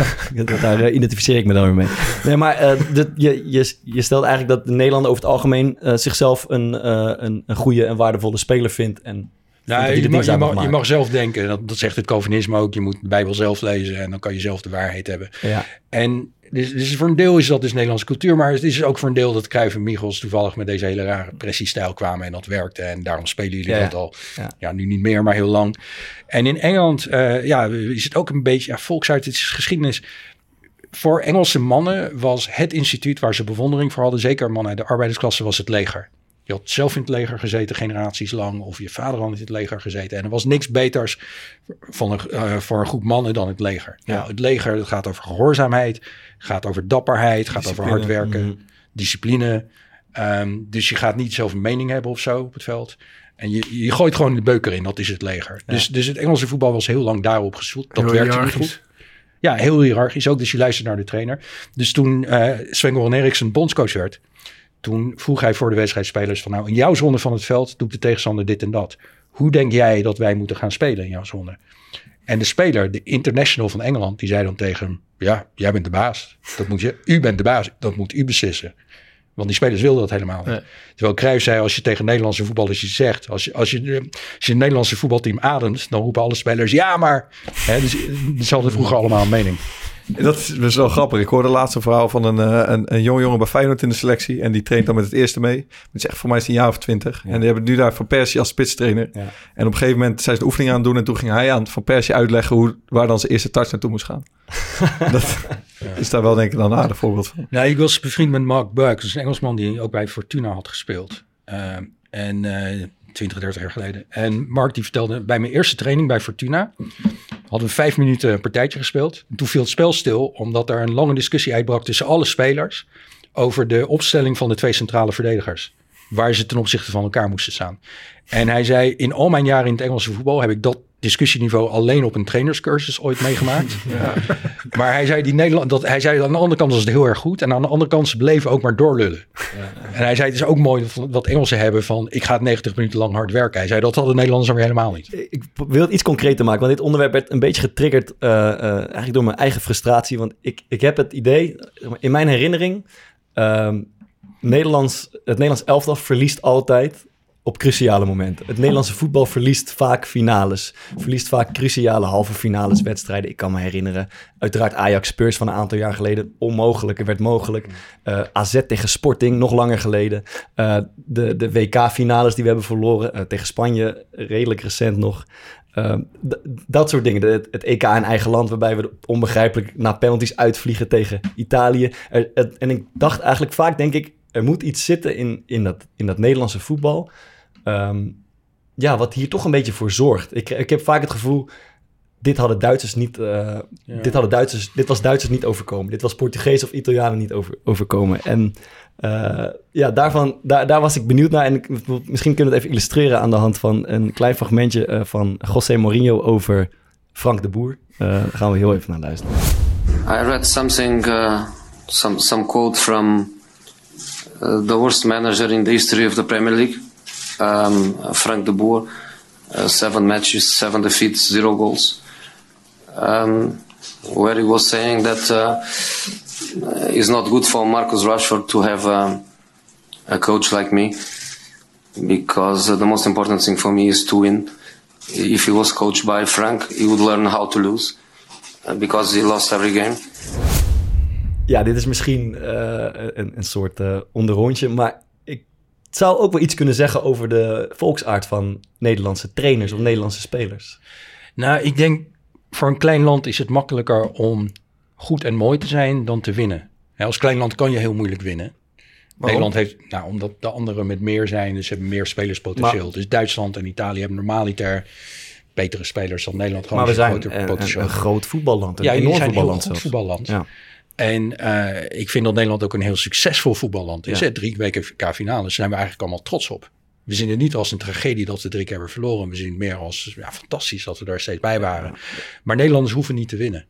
Daar eh, identificeer ik me dan weer mee. Nee, maar eh, de- je, je, je stelt eigenlijk dat de Nederlander over het algemeen zichzelf een, een, een goede en waardevolle speler vindt. En Nou, je, mag, je, mag, je mag zelf denken. Dat, dat zegt het Calvinisme ook. Je moet de Bijbel zelf lezen en dan kan je zelf de waarheid hebben. Ja. En dus, dus voor een deel is dat dus Nederlandse cultuur. Maar het is ook voor een deel dat Cruijff en Michels toevallig met deze hele rare pressiestijl kwamen. En dat werkte. En daarom spelen jullie Ja, dat al. Ja. Ja. nu niet meer, maar heel lang. En in Engeland eh, ja, is het ook een beetje ja. Het is geschiedenis. Voor Engelse mannen was het instituut waar ze bewondering voor hadden. Zeker mannen uit de arbeidersklasse was het leger. Je had zelf in het leger gezeten, generaties lang. Of je vader had in het leger gezeten. En er was niks beters van een, eh, voor een groep mannen dan het leger. Nou, het leger dat gaat over gehoorzaamheid. Gaat over dapperheid. Gaat over hard werken. Discipline. Ehm, dus je gaat niet zelf een mening hebben of zo op het veld. En je, je gooit gewoon de beuker in. Dat is het leger. Dus, dus het Engelse voetbal was heel lang daarop gestoeld. Dat Heel werkte niet goed. Ja, heel hiërarchisch ook. Dus je luistert naar de trainer. Dus toen eh Sven-Goran Eriksson bondscoach werd... toen vroeg hij voor de wedstrijdspelers van... nou, in jouw zone van het veld doet de tegenstander dit en dat. Hoe denk jij dat wij moeten gaan spelen in jouw zone? En de speler, de international van Engeland... die zei dan tegen hem... ja, jij bent de baas. Dat moet je, u bent de baas. Dat moet u beslissen. Want die spelers wilden dat helemaal niet. Terwijl Cruijff zei, als je tegen Nederlandse voetballers iets zegt... als je, als je, als je het Nederlandse voetbalteam ademt... dan roepen alle spelers, ja maar... Hè, dus, ze hadden vroeger allemaal een mening. Dat is best wel grappig. Ik hoorde laatst een verhaal van een, eh, een, een jonge jongen bij Feyenoord in de selectie. En die traint dan met het eerste mee. Het is echt voor mij is hij een jaar of twintig. En die hebben nu daar Van Persie als spitstrainer. Ja. En op een gegeven moment zijn ze de oefening aan het doen. En toen ging hij aan Van Persie uitleggen hoe, waar dan zijn eerste touch naartoe moest gaan. dat is daar wel denk ik dan een aardig voorbeeld van. Nou, ik was bevriend met Mark. Dat is een Engelsman die ook bij Fortuna had gespeeld. Eh, en eh 20, 30 jaar geleden. En Mark die vertelde, bij mijn eerste training bij Fortuna... hadden we vijf minuten een partijtje gespeeld. En toen viel het spel stil, omdat er een lange discussie uitbrak... tussen alle spelers over de opstelling van de twee centrale verdedigers. Waar ze ten opzichte van elkaar moesten staan. En hij zei, in al mijn jaren in het Engelse voetbal... heb ik dat discussieniveau alleen op een trainerscursus ooit meegemaakt. Maar hij zei, die Nederland, dat, hij zei aan de andere kant was het heel erg goed. En aan de andere kant ze bleven ook maar doorlullen. En hij zei, het is ook mooi wat Engelsen hebben van... ik ga 90 minuten lang hard werken. Hij zei, dat hadden Nederlanders dan weer helemaal niet. Ik wil het iets concreter maken, want dit onderwerp werd een beetje getriggerd eh, eh, eigenlijk door mijn eigen frustratie. Want ik, ik heb het idee, in mijn herinnering, ehm, Nederlands, het Nederlands elftal verliest altijd op cruciale momenten. Het Nederlandse voetbal verliest vaak finales, verliest vaak cruciale halve finales wedstrijden. Ik kan me herinneren, uiteraard Ajax Spurs van een aantal jaar geleden, onmogelijk, het werd mogelijk. Eh, AZ tegen Sporting, nog langer geleden. Eh, de de WK-finales die we hebben verloren, eh, tegen Spanje, redelijk recent nog. Uh, dat soort dingen. Het, EK in eigen land, waarbij we onbegrijpelijk na penalties uitvliegen tegen Italië. En ik dacht eigenlijk vaak, denk ik, er moet iets zitten in, in, dat, in dat Nederlandse voetbal. Ehm, ja, wat hier toch een beetje voor zorgt. Ik, ik heb vaak het gevoel, dit hadden Duitsers niet, eh, dit, hadden Duitsers, dit was Duitsers niet overkomen. Dit was Portugees of Italianen niet over, overkomen. En eh, ja, daarvan, daar, daar was ik benieuwd naar. En ik, misschien kunnen we het even illustreren aan de hand van een klein fragmentje eh, van José Mourinho over Frank de Boer. Eh, daar gaan we heel even naar luisteren. I read something, uh, some some quote from uh, the worst manager in the history of the Premier League, um, Frank de Boer. Uh, seven matches, seven defeats, zero goals. Um, where he was saying that uh, it's not good for Marcus Rashford to have um, a coach like me, because uh, the most important thing for me is to win. If he was coached by Frank, he would learn how to lose because he lost every game. Ja, dit is misschien een, een soort onderrondje, maar ik zou ook wel iets kunnen zeggen over de volksaard van Nederlandse trainers of Nederlandse spelers. Nou, ik denk voor een klein land is het makkelijker om goed en mooi te zijn dan te winnen. Hè, als klein land kan je heel moeilijk winnen. Nederland heeft, nou, omdat de anderen met meer zijn, dus hebben meer spelerspotentieel. Maar- dus Duitsland en Italië hebben normaliter betere spelers dan Nederland. Gewoon Maar we zijn een, potentieel. een, een groot voetballand. Een Ja, enorm zijn een heel voetballand goed zelfs. voetballand. Ja. En eh, ik vind dat Nederland ook een heel succesvol voetballand is. Ja. Hè? Drie weken WK-finales, daar zijn we eigenlijk allemaal trots op. We zien het niet als een tragedie dat we drie keer hebben verloren. We zien het meer als ja, fantastisch dat we daar steeds bij waren. Maar Nederlanders hoeven niet te winnen.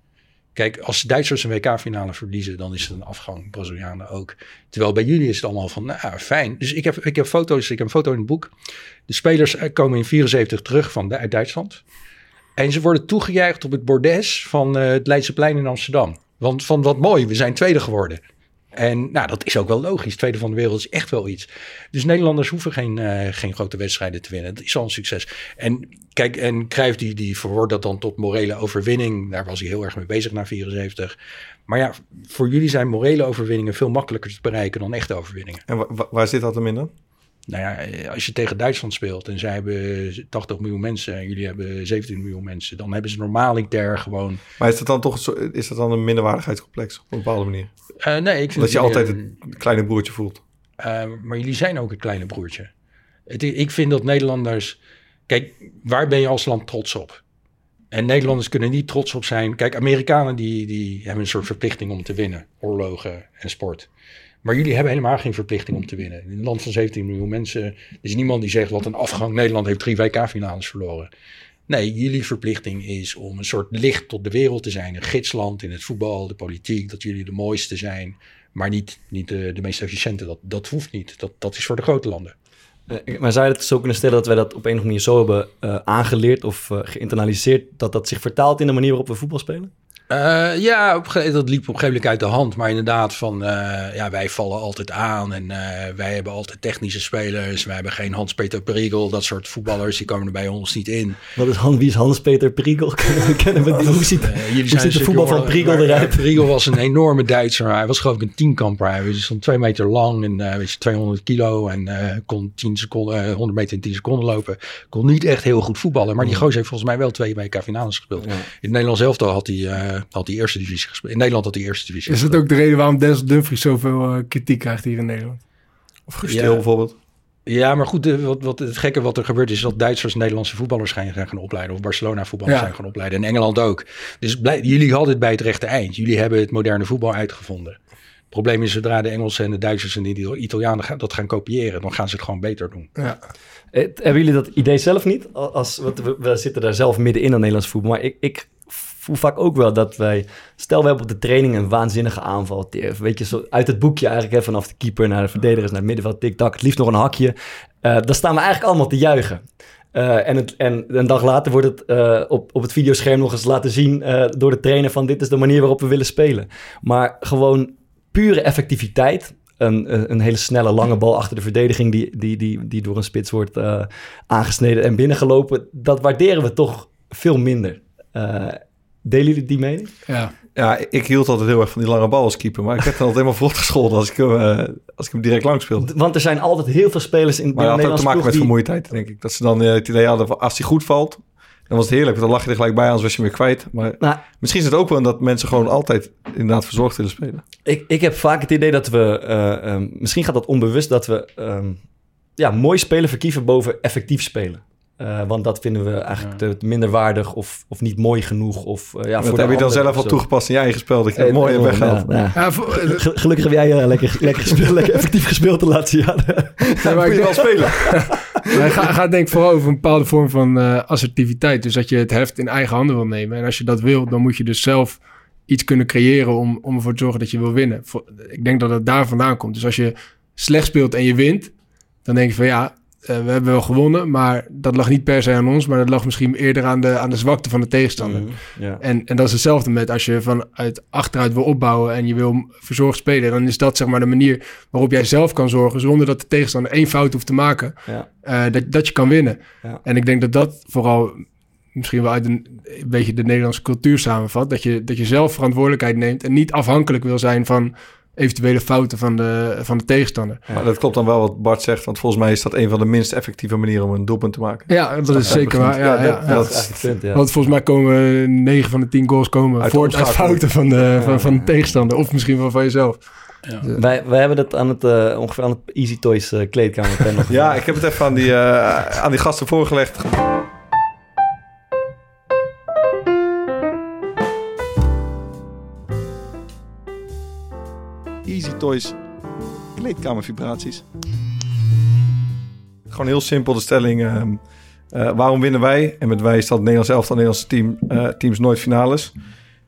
Kijk, als de Duitsers een WK-finale verliezen, dan is het een afgang. Brazilianen ook. Terwijl bij jullie is het allemaal van, nou, fijn. Dus ik heb, ik heb foto's, ik heb een foto in het boek. De spelers eh, komen in 74 terug van, uit Duitsland. En ze worden toegejuicht op het bordes van eh, het Leidseplein in Amsterdam. Want van wat mooi, we zijn tweede geworden. En nou, dat is ook wel logisch. Tweede van de wereld is echt wel iets. Dus Nederlanders hoeven geen, eh, geen grote wedstrijden te winnen. Dat is al een succes. En kijk, en Cruijff die, die dat dan tot morele overwinning. Daar was hij heel erg mee bezig na 74. Maar ja, voor jullie zijn morele overwinningen veel makkelijker te bereiken dan echte overwinningen. En wa- wa- waar zit dat hem in dan? Nou ja, eh, als je tegen Duitsland speelt en zij hebben 80 miljoen mensen en jullie hebben 17 miljoen mensen, dan hebben ze normaliter gewoon. Maar is dat dan toch een is dat dan een minderwaardigheidscomplex op een bepaalde manier? Eh, nee, ik vind dat je altijd een- het kleine broertje voelt. Uh, maar jullie zijn ook een kleine broertje. Het, ik vind dat Nederlanders. Kijk, waar ben je als land trots op? En Nederlanders kunnen niet trots op zijn. Kijk, Amerikanen die, die hebben een soort verplichting om te winnen. Oorlogen en sport. Maar jullie hebben helemaal geen verplichting om te winnen. In een land van 17 miljoen mensen er is niemand die zegt wat een afgang. Nederland heeft drie WK-finales verloren. Nee, jullie verplichting is om een soort licht tot de wereld te zijn. Een gidsland in het voetbal, de politiek. Dat jullie de mooiste zijn. Maar niet, niet de, meest efficiënte. Dat, dat hoeft niet. Dat, dat is voor de grote landen. Eh, Maar zou je het zo kunnen stellen dat wij dat op een of andere manier zo hebben eh, aangeleerd of eh, geïnternaliseerd, dat dat zich vertaalt in de manier waarop we voetbal spelen? Uh, ja, op, dat liep op een gegeven moment uit de hand. Maar inderdaad, van uh, ja, wij vallen altijd aan. En uh, wij hebben altijd technische spelers. Wij hebben geen Hans-Peter Perigel. Dat soort voetballers, die komen er bij ons niet in. Wat is Han, wie is Hans-Peter Perigel? Kennen we die? Hoe ziet, hoe ziet de voetbal van Perigel eruit? Perigel was een enorme Duitser. Hij was geloof ik een tienkamper. Hij was zo'n twee meter lang en weet je, 200 kilo. En kon 10 seconden, 100 meter in 10 seconden lopen. Kon niet echt heel goed voetballen. Maar die gozer heeft volgens mij wel twee WK-finales gespeeld. Ja. In het Nederlands elftal had hij had hij eerste divisie gespeeld. In Nederland had hij eerste divisie Is dat ook de reden waarom Denzel Dumfries zoveel uh, kritiek krijgt hier in Nederland? Of Gusteel ja. bijvoorbeeld? Ja, maar goed, de, wat, wat, het gekke wat er gebeurt is dat Duitsers Nederlandse voetballers zijn gaan opleiden. Of Barcelona voetballers ja. zijn gaan opleiden. En Engeland ook. Dus blij, jullie hadden het bij het rechte eind. Jullie hebben het moderne voetbal uitgevonden. Het probleem is zodra de Engelsen en de Duitsers en de Italianen dat gaan kopiëren, dan gaan ze het gewoon beter doen. Ja. Hebben jullie dat idee zelf niet? Als, we, we zitten daar zelf middenin aan Nederlands voetbal. Maar ik, ik voel vaak ook wel dat wij... Stel, we hebben op de training een waanzinnige aanval. Weet je, zo uit het boekje eigenlijk. Hè, vanaf de keeper naar de verdedigers, naar het middenveld, tik-tak. Het liefst nog een hakje. Uh, dan staan we eigenlijk allemaal te juichen. Uh, en, het, en een dag later wordt het uh, op, op het videoscherm nog eens laten zien uh, door de trainer van dit is de manier waarop we willen spelen. Maar gewoon pure effectiviteit. Een, een hele snelle lange bal achter de verdediging die, die, die, die door een spits wordt aangesneden en binnengelopen. Dat waarderen we toch veel minder. delen jullie die mening? Ja. Ja, ik hield altijd heel erg van die lange bal als keeper. Maar ik heb dan altijd helemaal vlot gescholden als ik, hem, uh, als ik hem direct lang speelde. Want er zijn altijd heel veel spelers in maar de dat had te maken met die... vermoeidheid, denk ik. Dat ze dan uh, het idee hadden van als hij goed valt, dan was het heerlijk. Dan lag je er gelijk bij, anders was je hem weer kwijt. Maar nou, misschien is het ook wel dat mensen gewoon altijd inderdaad verzorgd willen spelen. Ik, ik heb vaak het idee dat we, uh, um, misschien gaat dat onbewust, dat we um, ja, mooi spelen verkieven boven effectief spelen. Uh, want dat vinden we eigenlijk ja. te minder waardig of, of niet mooi genoeg. Of, uh, ja, dat heb je dan zelf al toegepast in je eigen spel, dat je het mooi hebt weggehaald. Ja, ja. Gelukkig heb jij uh, lekker, lekker, gespeeld, lekker effectief gespeeld de laatste jaren. Ja, maar ik wel spelen. Hij gaat, denk ik vooral over een bepaalde vorm van assertiviteit. Dus dat je het heft in eigen handen wil nemen. En als je dat wil, dan moet je dus zelf iets kunnen creëren om, om ervoor te zorgen dat je wil winnen. Ik denk dat het daar vandaan komt. Dus als je slecht speelt en je wint, dan denk je van ja, we hebben wel gewonnen, maar dat lag niet per se aan ons, maar dat lag misschien eerder aan de, aan de zwakte van de tegenstander. Mm, ja. en, en dat is hetzelfde met als je vanuit achteruit wil opbouwen en je wil verzorgd spelen, dan is dat zeg maar de manier waarop jij zelf kan zorgen, zonder dat de tegenstander één fout hoeft te maken, uh, dat, dat je kan winnen. En ik denk dat dat vooral misschien wel uit een, een beetje de Nederlandse cultuur samenvat, dat je, dat je zelf verantwoordelijkheid neemt en niet afhankelijk wil zijn van eventuele fouten van de, van de tegenstander. Maar dat klopt dan wel wat Bart zegt, want volgens mij is dat een van de minst effectieve manieren om een doelpunt te maken. Ja, dat is zeker waar. Ja, ja, dat, ja. dat is eigenlijk het punt, ja. Want volgens mij komen 9 van de 10 goals komen Uit voort uit fouten van de, van, van de tegenstander. Of misschien wel van jezelf. Ja. Wij, wij hebben dat aan het, uh, ongeveer aan het Easy Toys uh, kleedkamer. ja, ik heb het even aan die, uh, aan die gasten voorgelegd. Toys kleedkamervibraties. Gewoon heel simpel de stelling. ehm, eh, waarom winnen wij? En met wij is dat Nederlands elftal, Nederlandse team, eh, teams nooit finales.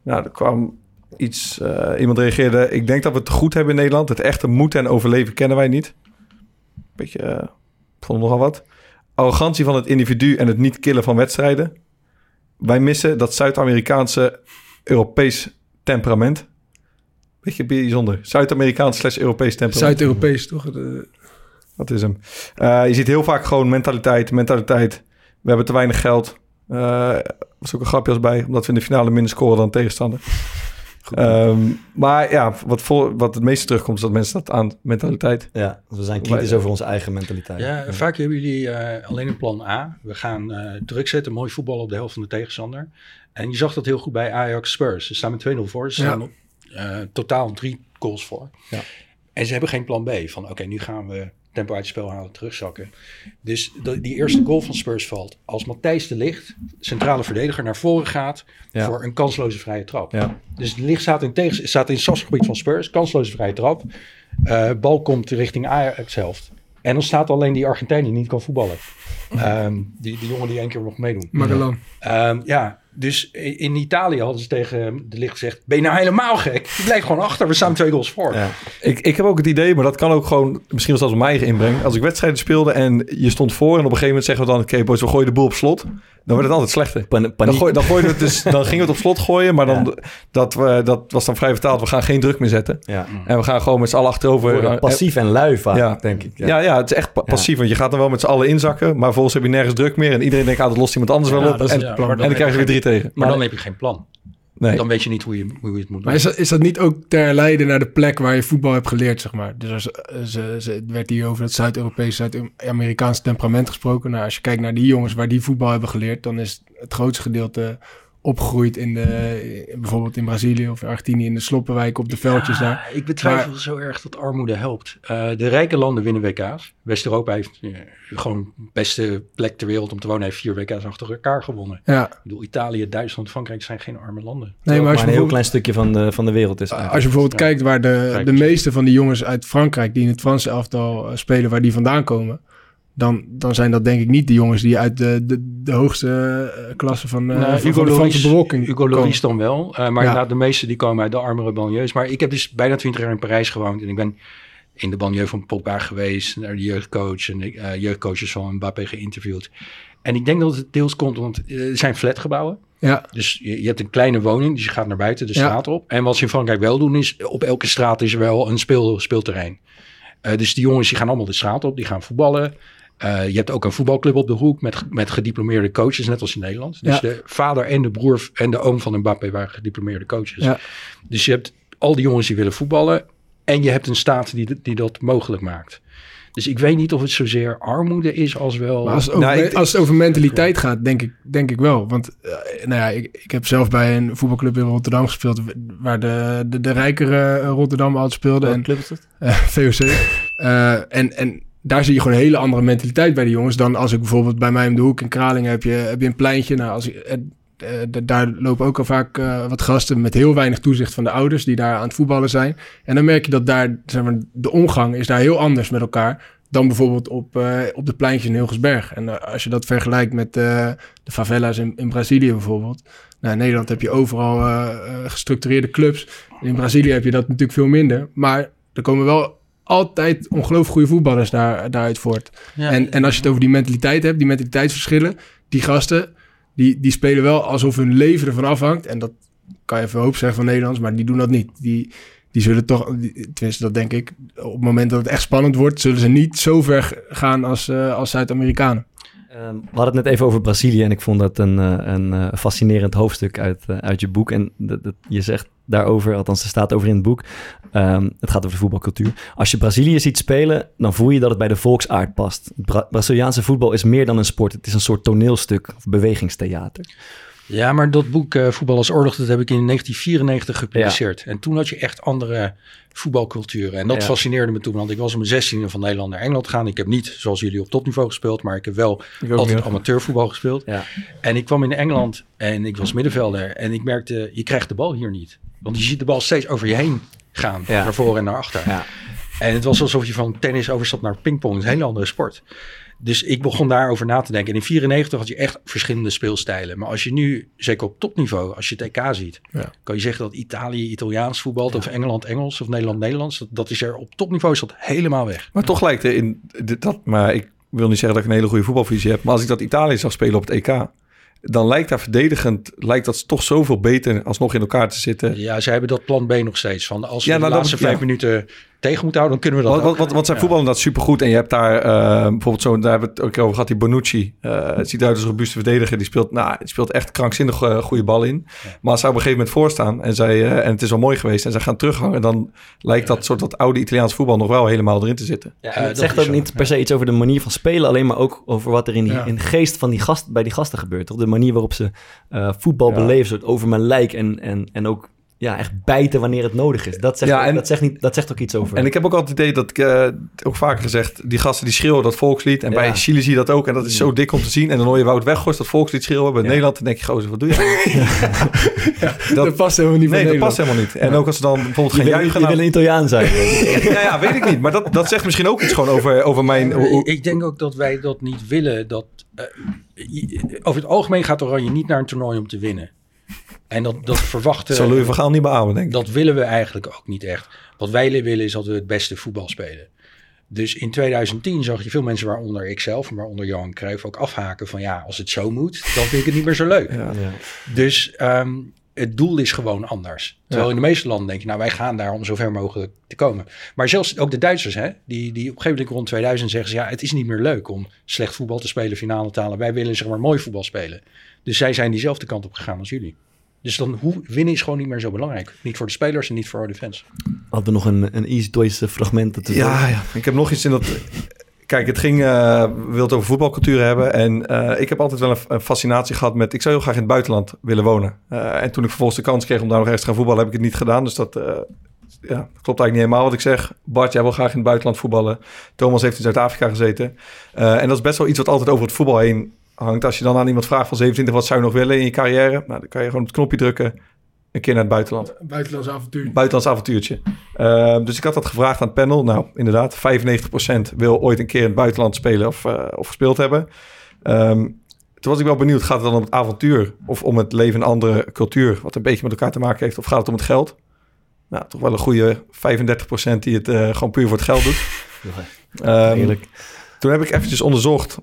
Nou, er kwam iets... eh, iemand reageerde... Ik denk dat we het goed hebben in Nederland. Het echte moeten en overleven kennen wij niet. Beetje... vond nogal wat. Arrogantie van het individu en het niet killen van wedstrijden. Wij missen dat Zuid-Amerikaanse Europees temperament. Beetje bijzonder. Zuid-Amerikaans slash Europees temperament. Zuid-Europees, toch? De- Dat is hem. Eh, je ziet heel vaak gewoon mentaliteit, mentaliteit. We hebben te weinig geld. Eh was ook een grapje als bij, omdat we in de finale minder scoren dan tegenstander. Ehm, maar ja, wat, voor, wat het meeste terugkomt, is dat mensen dat aan mentaliteit. Ja, we zijn kritisch over onze eigen mentaliteit. Ja, vaak hebben jullie eh, alleen een plan A. We gaan eh, druk zetten, mooi voetbal op de helft van de tegenstander. En je zag dat heel goed bij Ajax Spurs. Ze staan met 2-0 voor. Ze Ja. staan op, eh, totaal drie goals voor. Ja. En ze hebben geen plan B. Van oké, nu gaan we tempo uit het spel halen, terugzakken. Dus de- die eerste goal van Spurs valt. Als Matthijs de Ligt, centrale verdediger, naar voren gaat Ja. voor een kansloze vrije trap. Ja. Dus de Ligt staat in, tegen, staat in het van Spurs, kansloze vrije trap. Eh, bal komt richting Ajax helft. En dan staat alleen die Argentijn die niet kan voetballen. Ehm, die, die jongen die één keer nog meedoen. Magellan. Ehm, ja, dus in Italië hadden ze tegen de licht gezegd... ben je nou helemaal gek? Je blijft gewoon achter, we staan twee goals voor. Ik, ik heb ook het idee, maar dat kan ook gewoon... Misschien was dat op mijn eigen inbreng. Als ik wedstrijden speelde en je stond voor... en op een gegeven moment zeggen we dan... oké boys, we gooien de boel op slot. Dan wordt het altijd slechter. Dan, gooi, dan, gooiden we het dus, dan gingen we het op slot gooien... maar dan, dat, we, dat was dan vrij vertaald. We gaan geen druk meer zetten. Ja. En we gaan gewoon met z'n allen achterover... Eh, passief en lui vaak, ja. denk ik. Ja. Ja, het is echt pa- passief. Want je gaat dan wel met z'n allen inzakken... maar vervolgens heb je nergens druk meer... en iedereen denkt, ah, dat lost iemand anders wel Ja, op. dat is En, het en dan, dan krijg je weer drie tegen. Maar dan heb je geen plan. Nee. Dan weet je niet hoe je, hoe je het moet doen. Maar is dat, is dat niet ook ter leiden naar de plek waar je voetbal hebt geleerd, zeg maar? Dus als, ze, ze, werd hier over het Zuid-Europese, Zuid-Amerikaanse temperament gesproken. Nou, als je kijkt naar die jongens waar die voetbal hebben geleerd, dan is het grootste gedeelte opgegroeid in de, bijvoorbeeld in Brazilië of Argentinië, in de sloppenwijk op de veldjes daar. Ik betwijfel Maar- zo erg dat armoede helpt. Eh, de rijke landen winnen WK's. West-Europa heeft eh, gewoon de beste plek ter wereld om te wonen. Heeft vier WK's achter elkaar gewonnen. Ja. Ik bedoel, Italië, Duitsland, Frankrijk zijn geen arme landen. Nee, maar als je een heel klein stukje van de, van de wereld is. Als je bijvoorbeeld kijkt waar de, de meeste van die jongens uit Frankrijk die in het Franse elftal eh, spelen, waar die vandaan komen, dan, dan zijn dat denk ik niet de jongens die uit de, de, de hoogste eh, klasse van, eh, Nou, van, Hugo de Franse Hugo. Lloris dan wel. eh, maar Ja. de meeste die komen uit de armere banlieues. Maar ik heb dus bijna twintig jaar in Parijs gewoond. En ik ben in de banlieue van Pogba geweest. Naar de jeugdcoach. En de jeugdcoaches van Mbappé geïnterviewd. En ik denk dat het deels komt, want er zijn flatgebouwen. Ja. Dus je, je hebt een kleine woning, dus je gaat naar buiten de Ja. straat op. En wat ze in Frankrijk wel doen is, op elke straat is er wel een speel, speelterrein. Dus die jongens die gaan allemaal de straat op, die gaan voetballen. Eh, je hebt ook een voetbalclub op de hoek met, met gediplomeerde coaches, net als in Nederland. Dus Ja. de vader en de broer en de oom van Mbappé waren gediplomeerde coaches. Ja. Dus je hebt al die jongens die willen voetballen. En je hebt een staat die, die dat mogelijk maakt. Dus ik weet niet of het zozeer armoede is als wel... Maar als het, over, Nou, ik- als het over mentaliteit gaat, denk ik, denk ik wel. Want eh, nou ja, ik, ik heb zelf bij een voetbalclub in Rotterdam gespeeld... waar de, de, de rijkere eh, Rotterdam altijd speelde. Welke en, club is dat? Eh, VOC. Eh, en, en daar zie je gewoon een hele andere mentaliteit bij de jongens... dan als ik bijvoorbeeld bij mij om de hoek in Kralingen heb je, heb je een pleintje. Nou, als eh, eh, daar lopen ook al vaak eh, wat gasten met heel weinig toezicht van de ouders... die daar aan het voetballen zijn. En dan merk je dat daar, zeg maar, de omgang is daar heel anders met elkaar... dan bijvoorbeeld op, eh, op de pleintjes in Hilgersberg. En als je dat vergelijkt met de favela's in, in Brazilië bijvoorbeeld... Nou, in Nederland heb je overal gestructureerde clubs. In Brazilië heb je dat natuurlijk veel minder. Maar er komen wel altijd ongelooflijk goede voetballers daar, daaruit voort. Ja. En, en als je het over die mentaliteit hebt, die mentaliteitsverschillen, die gasten, die, die spelen wel alsof hun leven ervan afhangt. En dat kan je even hoop zeggen van Nederlands, maar die doen dat niet. Die, die zullen toch, die- tenminste dat denk ik, op het moment dat het echt spannend wordt, zullen ze niet zo ver gaan als, eh, als Zuid-Amerikanen. Ehm, we hadden het net even over Brazilië en ik vond dat een, eh, een eh, fascinerend hoofdstuk uit, eh, uit je boek. En dat, je zegt daarover, althans er staat over in het boek, ehm, het gaat over de voetbalcultuur. Als je Brazilië ziet spelen, dan voel je dat het bij de volksaard past. Braziliaanse voetbal is meer dan een sport. Het is een soort toneelstuk of bewegingstheater. Ja, maar dat boek eh, Voetbal als Oorlog, dat heb ik in 1994 gepubliceerd. En toen had je echt andere voetbalculturen. En dat Ja. fascineerde me toen, want ik was om mijn 16e van Nederland naar Engeland gegaan. Ik heb niet, zoals jullie, op topniveau gespeeld, maar ik heb wel Ik altijd amateurvoetbal gespeeld. Ja. En ik kwam in Engeland en ik was middenvelder. En ik merkte, je krijgt de bal hier niet. Want je ziet de bal steeds over je heen gaan. Naar voren en naar achter. Ja. En het was alsof je van tennis overstapt naar pingpong. Een hele andere sport. Dus ik begon daarover na te denken. En in 94 had je echt verschillende speelstijlen. Maar als je nu, zeker op topniveau, als je het EK ziet, Ja. kan je zeggen dat Italië Italiaans voetbalt of Engeland Engels of Nederland Nederlands. Dat, dat is er op topniveau is dat helemaal weg. Maar toch lijkt er in dat. Maar ik wil niet zeggen dat ik een hele goede voetbalvisie heb. Maar als ik dat Italië zag spelen op het EK. Dan lijkt daar verdedigend. Lijkt dat toch zoveel beter alsnog in elkaar te zitten. Ja, ze hebben dat plan B nog steeds. Van als we Ja, de nou, dat- laatste ja. vijf minuten tegen moeten houden, dan kunnen we dat Want, ook. want, want zijn Ja. voetbal inderdaad supergoed. En je hebt daar eh, bijvoorbeeld zo, daar hebben we het ook over gehad, die Bonucci. Eh, het ziet eruit als een robuuste verdediger. Die speelt, nou, die speelt echt krankzinnig eh, goede bal in. Maar als zij op een gegeven moment voorstaan en, zij, eh, en het is wel mooi geweest en zij gaan terughangen, dan lijkt dat soort dat oude Italiaans voetbal nog wel helemaal erin te zitten. Ja, Eh, het dat zegt ook zo, niet per se iets over de manier van spelen, alleen maar ook over wat er in, die, Ja. in de geest van die gast, bij die gasten gebeurt. Toch? De manier waarop ze eh, voetbal Ja. beleven, soort over mijn lijk en, en, en ook ja, echt bijten wanneer het nodig is. Dat zegt, Ja, en- dat zegt, niet, dat zegt ook iets over. En ik heb ook altijd het idee dat ik, eh, ook vaker gezegd, die gasten die schreeuwen dat volkslied. En Ja. bij Chili zie je dat ook. En dat is zo dik om te zien. En dan hoor je Wout Weghorst dat volkslied schreeuwen. Bij Ja. Nederland dan denk je, gozer, wat doe je? eigenlijk? Dat, past helemaal niet nee, dat past helemaal niet. En ook als ze dan bijvoorbeeld je gaan wil, juichen. je wil een Italiaan zijn. ja, ja, weet ik niet. Maar dat, dat zegt misschien ook iets gewoon over, over mijn... hoe- Ik denk ook dat wij dat niet willen. Dat, eh, over het algemeen gaat Oranje niet naar een toernooi om te winnen. En dat, dat verwachten... Zal Louis van Gaal niet beamen, denk ik. Dat willen we eigenlijk ook niet echt. Wat wij willen is dat we het beste voetbal spelen. Dus in 2010 zag je veel mensen, waaronder ikzelf, en waaronder Johan Cruijff, ook afhaken van ja, als het zo moet, dan vind ik het niet meer zo leuk. Ja. Dus ehm, het doel is gewoon anders. Terwijl in de meeste landen denk je, nou wij gaan daar om zo ver mogelijk te komen. Maar zelfs ook de Duitsers, hè, die, die op een gegeven moment rond 2000 zeggen ze, ja, het is niet meer leuk om slecht voetbal te spelen, finale te halen. Wij willen zeg maar mooi voetbal spelen. Dus zij zijn diezelfde kant op gegaan als jullie. Dus dan hoe, winnen is gewoon niet meer zo belangrijk. Niet voor de spelers en niet voor de fans. Hadden we nog een, een East-Duitse fragment. Dat Ja, ja, ik heb nog iets in dat... Kijk, het ging... eh, we willen het over voetbalcultuur hebben. En eh, ik heb altijd wel een, een fascinatie gehad met... Ik zou heel graag in het buitenland willen wonen. Eh, en toen ik vervolgens de kans kreeg om daar nog ergens te gaan voetballen... heb ik het niet gedaan. Dus dat... eh, ja, dat klopt eigenlijk niet helemaal wat ik zeg. Bart, jij wil graag in het buitenland voetballen. Thomas heeft in Zuid-Afrika gezeten. Eh, en dat is best wel iets wat altijd over het voetbal heen hangt. Als je dan aan iemand vraagt van 27, wat zou je nog willen in je carrière? Nou, dan kan je gewoon op het knopje drukken. Een keer naar het buitenland. Buitenlands avontuur. Buitenlands avontuurtje. Uh, dus ik had dat gevraagd aan het panel. Nou, inderdaad, 95% wil ooit een keer in het buitenland spelen of, uh, of gespeeld hebben. Um, toen was ik wel benieuwd, gaat het dan om het avontuur of om het leven in een andere cultuur, wat een beetje met elkaar te maken heeft, of gaat het om het geld? Nou, toch wel een goede 35% die het uh, gewoon puur voor het geld doet. Ja, um, toen heb ik eventjes onderzocht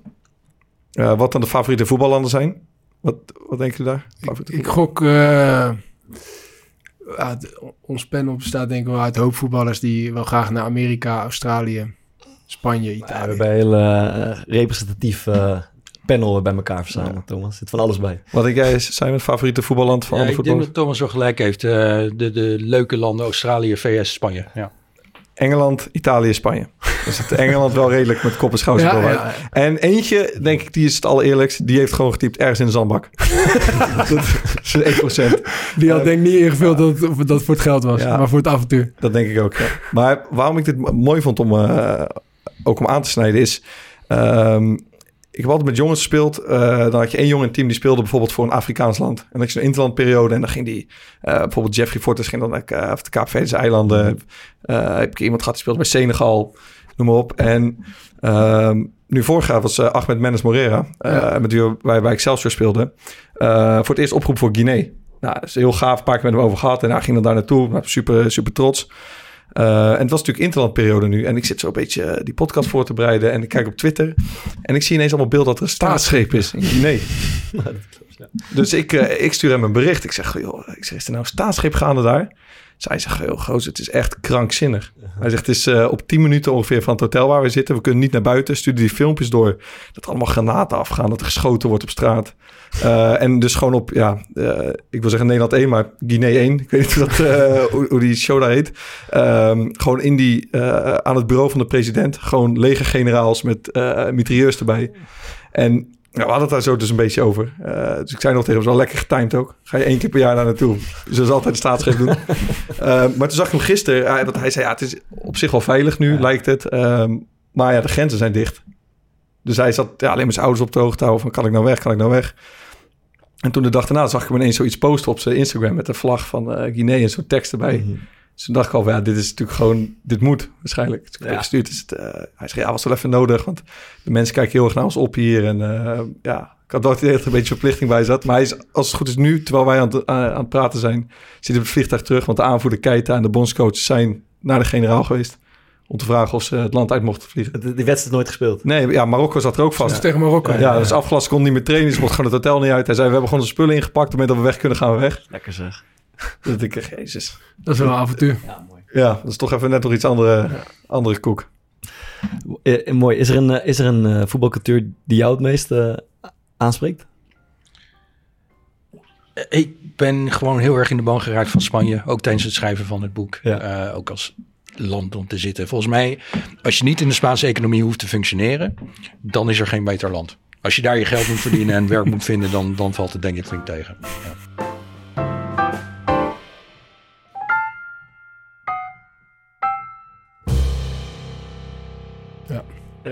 uh, wat dan de favoriete voetballanden zijn. Wat, wat denk je daar? Ik, ik gok... Uh, ja, ons panel bestaat denk ik wel uit hoop voetballers die wel graag naar Amerika, Australië, Spanje, Italië. Ja, we hebben een heel uh, representatief uh, panel bij elkaar verzameld, ja. Thomas. Er zit van alles bij. Wat denk jij, zijn het favoriete voetballand van ja, alle Ik denk dat Thomas wel gelijk heeft. Uh, de, de leuke landen Australië, VS, Spanje. Ja. Engeland, Italië, Spanje. Dus het Engeland wel redelijk met kop en schouders ja, ja, ja, En eentje, denk ik, die is het allereerlijkst. Die heeft gewoon getypt ergens in de zandbak. dat is 1%. Die had denk ik niet ingevuld dat het, dat voor het geld was, maar voor het avontuur. Dat denk ik ook. Maar waarom ik dit mooi vond om uh, ook om aan te snijden is... Um, ik heb altijd met jongens gespeeld. Uh, dan had je één jongen in het team die speelde bijvoorbeeld voor een Afrikaans land. En dan had je zo'n interlandperiode en dan ging die... Uh, bijvoorbeeld Jeffrey Fortes ging dan naar uh, de Kaapverdische eilanden. Uh, heb ik iemand gehad die speelde bij Senegal, noem maar op. En um, nu vorig jaar was Ahmed Mendes Morera, ja. met wie wij bij Excelsior speelden, voor het eerst oproep voor Guinea. Nou, dat is heel gaaf, een paar keer met hem over gehad. En hij ging dan daar naartoe, super, super trots. Uh, en het was natuurlijk interlandperiode nu. En ik zit zo een beetje uh, die podcast voor te bereiden. En ik kijk op Twitter. En ik zie ineens allemaal beeld dat er een staatsgreep is. Nee. dus ik, uh, ik stuur hem een bericht. Ik zeg, joh, ik zeg, is er nou een staatsgreep gaande daar? Zij zegt, joh, gozer, het is echt krankzinnig. Hij zegt, het is uh, op 10 minuten ongeveer van het hotel waar we zitten. We kunnen niet naar buiten. Stuurde die filmpjes door. Dat allemaal granaten afgaan. Dat er geschoten wordt op straat. Uh, en dus gewoon op, ja, uh, ik wil zeggen Nederland 1, maar Guinea 1. Ik weet niet hoe, hoe, die show daar heet. Um, gewoon in die, aan het bureau van de president. Gewoon legergeneraals met mitrailleurs erbij. En ja, we hadden het daar zo dus een beetje over. dus ik zei nog tegen hem, wel lekker getimed ook. Ga je één keer per jaar daar naartoe. Zoals altijd de staatsgreep doen. maar toen zag ik hem gisteren, dat hij zei, ja, het is op zich wel veilig nu, ja. lijkt het. Um, maar ja, de grenzen zijn dicht. Dus hij zat ja, alleen met zijn ouders op de hoogte houden van kan ik nou weg, kan ik nou weg. En toen de dag daarna zag ik hem ineens zoiets posten op zijn Instagram met een vlag van Guinea en zo'n tekst erbij. Mm -hmm. Dus toen dacht ik al, van, ja, dit is natuurlijk gewoon, dit moet waarschijnlijk. Dus ik heb Ja. gestuurd, is het, eh, hij zei, ja, was wel even nodig, want de mensen kijken heel erg naar ons op hier. En eh, ja, ik had wel het idee dat er een beetje verplichting bij zat. Maar hij is, als het goed is nu, terwijl wij aan het, aan, aan het praten zijn, zit hij op het vliegtuig terug. Want de aanvoerder Keita en de bondscoach zijn naar de generaal geweest. Om te vragen of ze het land uit mochten vliegen. Die wedstrijd nooit gespeeld. Nee, ja, Marokko zat er ook vast. Dat is tegen Marokko. Ja, dat is afgelast, kon niet meer trainen. Ze mocht gewoon het hotel niet uit. Hij zei, we hebben gewoon de spullen ingepakt. Op het moment dat we weg kunnen, gaan we weg. Lekker zeg. Dat ik, jezus. Dat is wel een avontuur. Ja, dat is toch even net nog iets andere, andere koek. Eh, mooi. Is er een, eh, is er een eh, voetbalcultuur die jou het meest eh, aanspreekt? Ik ben gewoon heel erg in de ban geraakt van Spanje. Ook tijdens het schrijven van het boek. Eh, ook als land om te zitten. Volgens mij, als je niet in de Spaanse economie hoeft te functioneren, dan is er geen beter land. Als je daar je geld moet verdienen en werk moet vinden, dan, dan valt het denk ik flink tegen. Ja.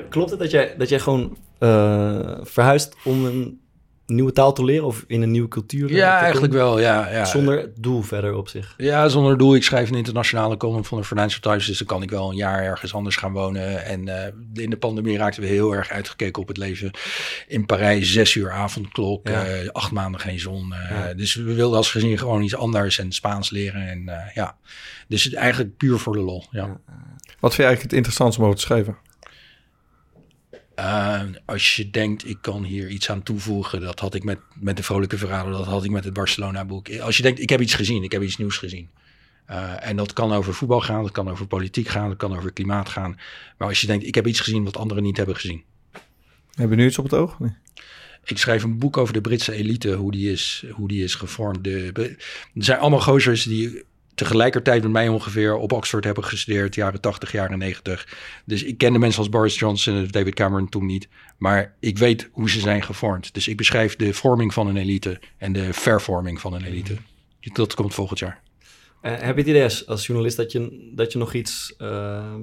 Klopt het dat jij, dat jij gewoon eh, verhuist om een nieuwe taal te leren of in een nieuwe cultuur? eh, Ja, te eigenlijk wel. Ja, ja. Zonder doel verder op zich. Ja, zonder doel. Ik schrijf een internationale column van de Financial Times. Dus dan kan ik wel een jaar ergens anders gaan wonen. En eh, in de pandemie raakten we heel erg uitgekeken op het leven in Parijs. Zes uur avondklok, Ja. eh, acht maanden geen zon. eh, Ja. Dus we wilden als gezin gewoon iets anders en Spaans leren. En eh, ja, dus het eigenlijk puur voor de lol. Ja. Wat vind je eigenlijk het interessantste om over te schrijven? Eh, als je denkt, ik kan hier iets aan toevoegen, dat had ik met, met de Vrolijke Verrader, dat had ik met het Barcelona-boek. Als je denkt, ik heb iets gezien, ik heb iets nieuws gezien. Eh, en dat kan over voetbal gaan, dat kan over politiek gaan, dat kan over klimaat gaan. Maar als je denkt, ik heb iets gezien wat anderen niet hebben gezien. Heb je nu iets op het oog? Nee. Ik schrijf een boek over de Britse elite, hoe die is, hoe die is gevormd. De, er zijn allemaal gozers die tegelijkertijd met mij ongeveer op Oxford hebben gestudeerd, jaren 80, jaren 90. Dus ik ken de mensen als Boris Johnson en David Cameron toen niet. Maar ik weet hoe ze zijn gevormd. Dus ik beschrijf de vorming van een elite en de vervorming van een elite. Dat komt volgend jaar. Eh, heb je het idee als, als journalist dat je, dat je nog iets eh,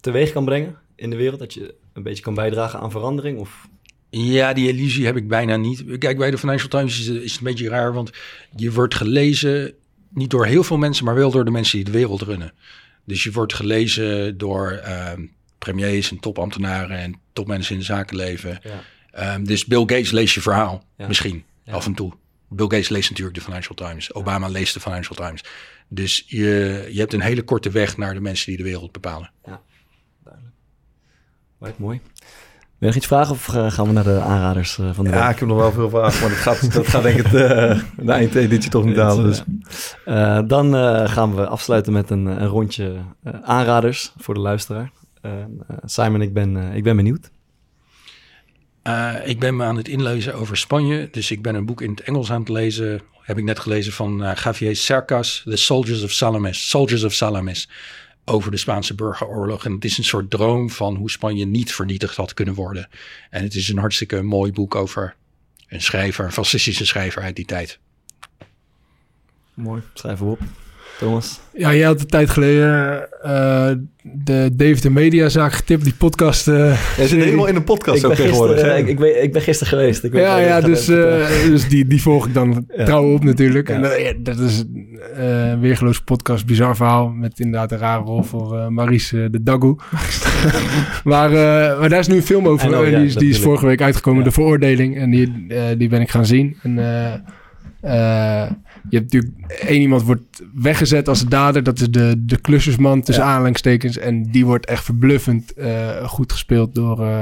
teweeg kan brengen in de wereld? Dat je een beetje kan bijdragen aan verandering? Of... Ja, die illusie heb ik bijna niet. Kijk, bij de Financial Times is het een beetje raar, want je wordt gelezen niet door heel veel mensen, maar wel door de mensen die de wereld runnen. Dus je wordt gelezen door ehm, premiers en topambtenaren en topmensen in het zakenleven. Ja. Ehm, dus Bill Gates leest je verhaal, Ja. misschien, Ja. af en toe. Bill Gates leest natuurlijk de Financial Times. Obama leest de Financial Times. Dus je, je hebt een hele korte weg naar de mensen die de wereld bepalen. Lijkt mooi. Wil je nog iets vragen of eh, gaan we naar de aanraders eh, van de Ja, week? ik heb nog wel veel vragen, maar dat gaat, dat gaat denk ik de, de eindeditie toch niet halen. Dus. Eh, dan eh, gaan we afsluiten met een, een rondje eh, aanraders voor de luisteraar. Eh, eh, Simon, ik ben, eh, ik ben benieuwd. Eh, ik ben me aan het inlezen over Spanje. Dus ik ben een boek in het Engels aan het lezen. Heb ik net gelezen van eh Javier Cercas, The Soldiers of Salamis. Soldiers of Salamis. Over de Spaanse burgeroorlog. En het is een soort droom van hoe Spanje niet vernietigd had kunnen worden. En het is een hartstikke mooi boek over een schrijver, een fascistische schrijver uit die tijd. Mooi. Schrijf op. Thomas. Ja, jij had een tijd geleden eh, de David de Mediazaak getipt, die podcast. eh, Jij zit helemaal in een podcast ik ook ben tegenwoordig. ik, ik, weet, ik ben gisteren geweest. Ik weet ja, ja, dus, eh, dus die, die volg ik dan Ja. trouw op natuurlijk. Ja. En dat, ja, dat is eh, een weergeloos podcast, bizar verhaal. Met inderdaad een rare rol voor eh Maries de Dagoe. maar, eh, maar daar is nu een film over. En ja, die, is, die is vorige week uitgekomen, Ja. De Veroordeling. En die, eh, die ben ik gaan zien. En eh, eh, je hebt natuurlijk... één iemand wordt weggezet als dader. Dat is de, de klussersman tussen Ja. aanhalingstekens. En die wordt echt verbluffend eh, goed gespeeld door... eh,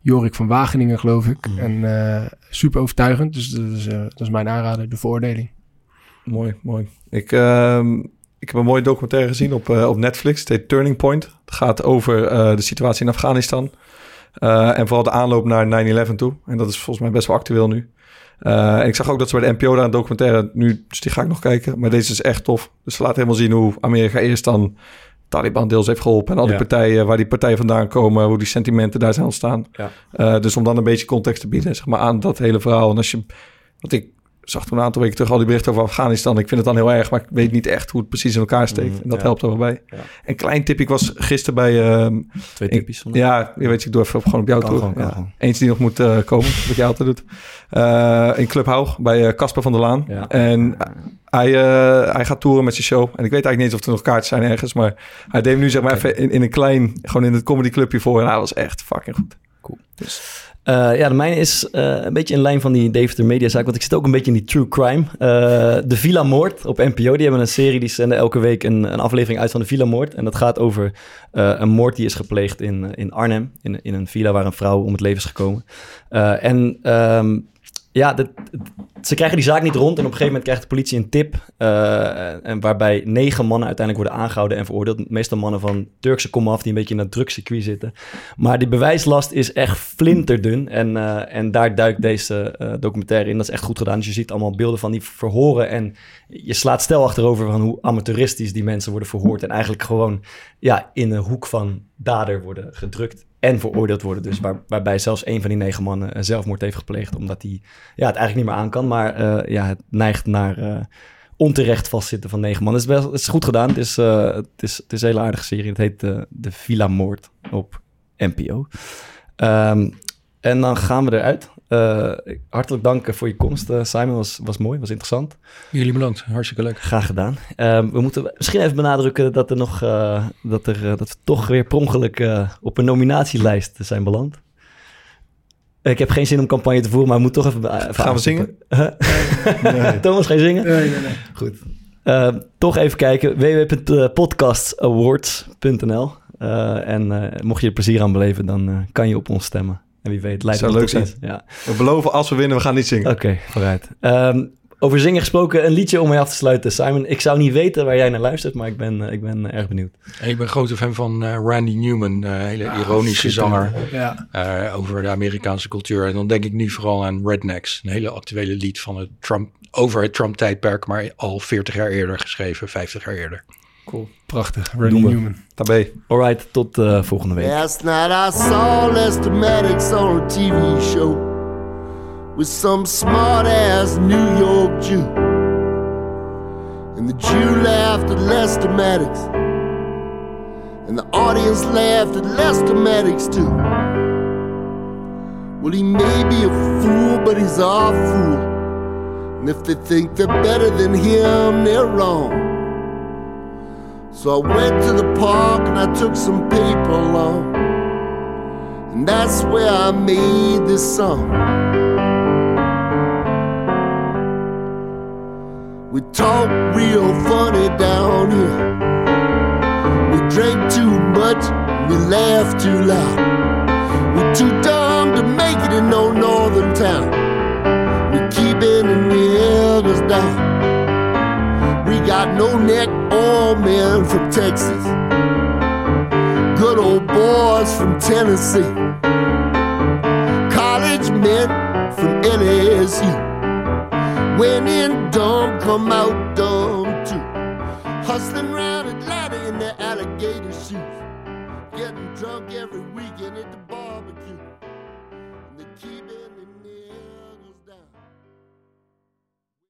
Jorik van Wageningen, geloof ik. Mm. En eh, super overtuigend. Dus dat is, dat is mijn aanrader, de veroordeling. Mooi, mooi. Ik, ehm, ik heb een mooie documentaire gezien op, op Netflix. Het heet Turning Point. Het gaat over de situatie in Afghanistan. En vooral de aanloop naar 9-11 toe. En dat is volgens mij best wel actueel nu. Eh, en ik zag ook dat ze bij de NPO daar een documentaire... Nu, dus die ga ik nog kijken. Maar deze is echt tof. Dus ze laat helemaal zien hoe Amerika eerst dan... Taliban deels heeft geholpen. En al die Ja. partijen, waar die partijen vandaan komen... hoe die sentimenten daar zijn ontstaan. Ja. Eh, dus om dan een beetje context te bieden zeg maar, aan dat hele verhaal. En als je... Wat ik zag toen een aantal weken terug al die berichten over Afghanistan. Ik vind het dan heel erg, maar ik weet niet echt hoe het precies in elkaar steekt. Mm, en dat ja. helpt er wel bij. Ja. Een klein tipje, ik was gisteren bij... ehm, Twee tipjes. ja, je weet, ik doe even op, gewoon op jou toe. Ja. Eentje die nog moet eh, komen, wat jij altijd doet. Eh, in Club Haug bij eh, Casper van der Laan. En hij, hij gaat toeren met zijn show. En ik weet eigenlijk niet eens of er nog kaarten zijn ergens. Maar hij deed hem nu zeg maar even in, in een klein... Gewoon in het comedyclubje voor. En hij was echt fucking goed. Eh, ja, de mijne is eh, een beetje in lijn van die Deventer Mediazaak. Want ik zit ook een beetje in die true crime. Eh, de Villa Moord op NPO. Die hebben een serie, die zenden elke week een, een aflevering uit van de Villa Moord. En dat gaat over een moord die is gepleegd in, in Arnhem. In, in een villa waar een vrouw om het leven is gekomen. En ehm, ja, ze krijgen die zaak niet rond. En op een gegeven moment krijgt de politie een tip. eh, en waarbij negen mannen uiteindelijk worden aangehouden en veroordeeld. Meestal mannen van Turkse komaf die een beetje in dat drugscircuit zitten. Maar die bewijslast is echt flinterdun. En, eh, en daar duikt deze eh, documentaire in. Dat is echt goed gedaan. Dus je ziet allemaal beelden van die verhoren. En je slaat stel achterover van hoe amateuristisch die mensen worden verhoord. En eigenlijk gewoon ja, in een hoek van dader worden gedrukt. En veroordeeld worden. Dus waar, waarbij zelfs een van die negen mannen een zelfmoord heeft gepleegd. Omdat hij ja, het eigenlijk niet meer aan kan. Maar eh, ja, het neigt naar eh, onterecht vastzitten van negen mannen. Het is, het is goed gedaan. Het is, eh, het, is, het is een hele aardige serie. Het heet eh, De Villa Moord op NPO. Ehm, en dan gaan we eruit. Eh, hartelijk dank voor je komst, eh, Simon. Was, was mooi, was interessant. Jullie bedankt, hartstikke leuk. Graag gedaan. Ehm, we moeten misschien even benadrukken dat, er nog, eh, dat, er, eh, dat we toch weer per ongeluk eh, op een nominatielijst zijn beland. Ik heb geen zin om campagne te voeren, maar we moeten toch even... even Gaan we zingen? aanstippen. Thomas, ga je zingen? Nee, nee, nee. Goed. Ehm, toch even kijken. www.podcastawards.nl Eh, En eh, mocht je er plezier aan beleven, dan eh, kan je op ons stemmen. En wie weet, leidt Zou het leuk zijn. iets. Ja. We beloven, als we winnen, we gaan niet zingen. Oké, vooruit. Ehm, over zingen gesproken, een liedje om mee af te sluiten. Simon, ik zou niet weten waar jij naar luistert, maar ik ben, eh, ik ben erg benieuwd. Ik ben grote fan van eh, Randy Newman, een hele ironische zanger Ja. eh, over de Amerikaanse cultuur. En dan denk ik nu vooral aan Rednecks, een hele actuele lied van het Trump, over het Trump-tijdperk, maar al 40 jaar eerder geschreven, 50 jaar eerder. Cool. Prachtig. Randy. Newman. Daarbij. Alright, tot eh, volgende week. Last night I saw Lester Maddox on a TV show with some smart ass New York Jew. And the Jew laughed at Lester Maddox. And the audience laughed at Lester Maddox too. Well, he may be a fool, but he's our fool. And if they think they're better than him, they're wrong. So I went to the park and I took some paper along. And that's where I made this song. We talk real funny down here. We drink too much, we laugh too loud. We're too dumb to make it in no northern town. We keep it in the elders down. We got no neck oil men from Texas. Good old boys from Tennessee. College men from LSU. When in dumb, come out dumb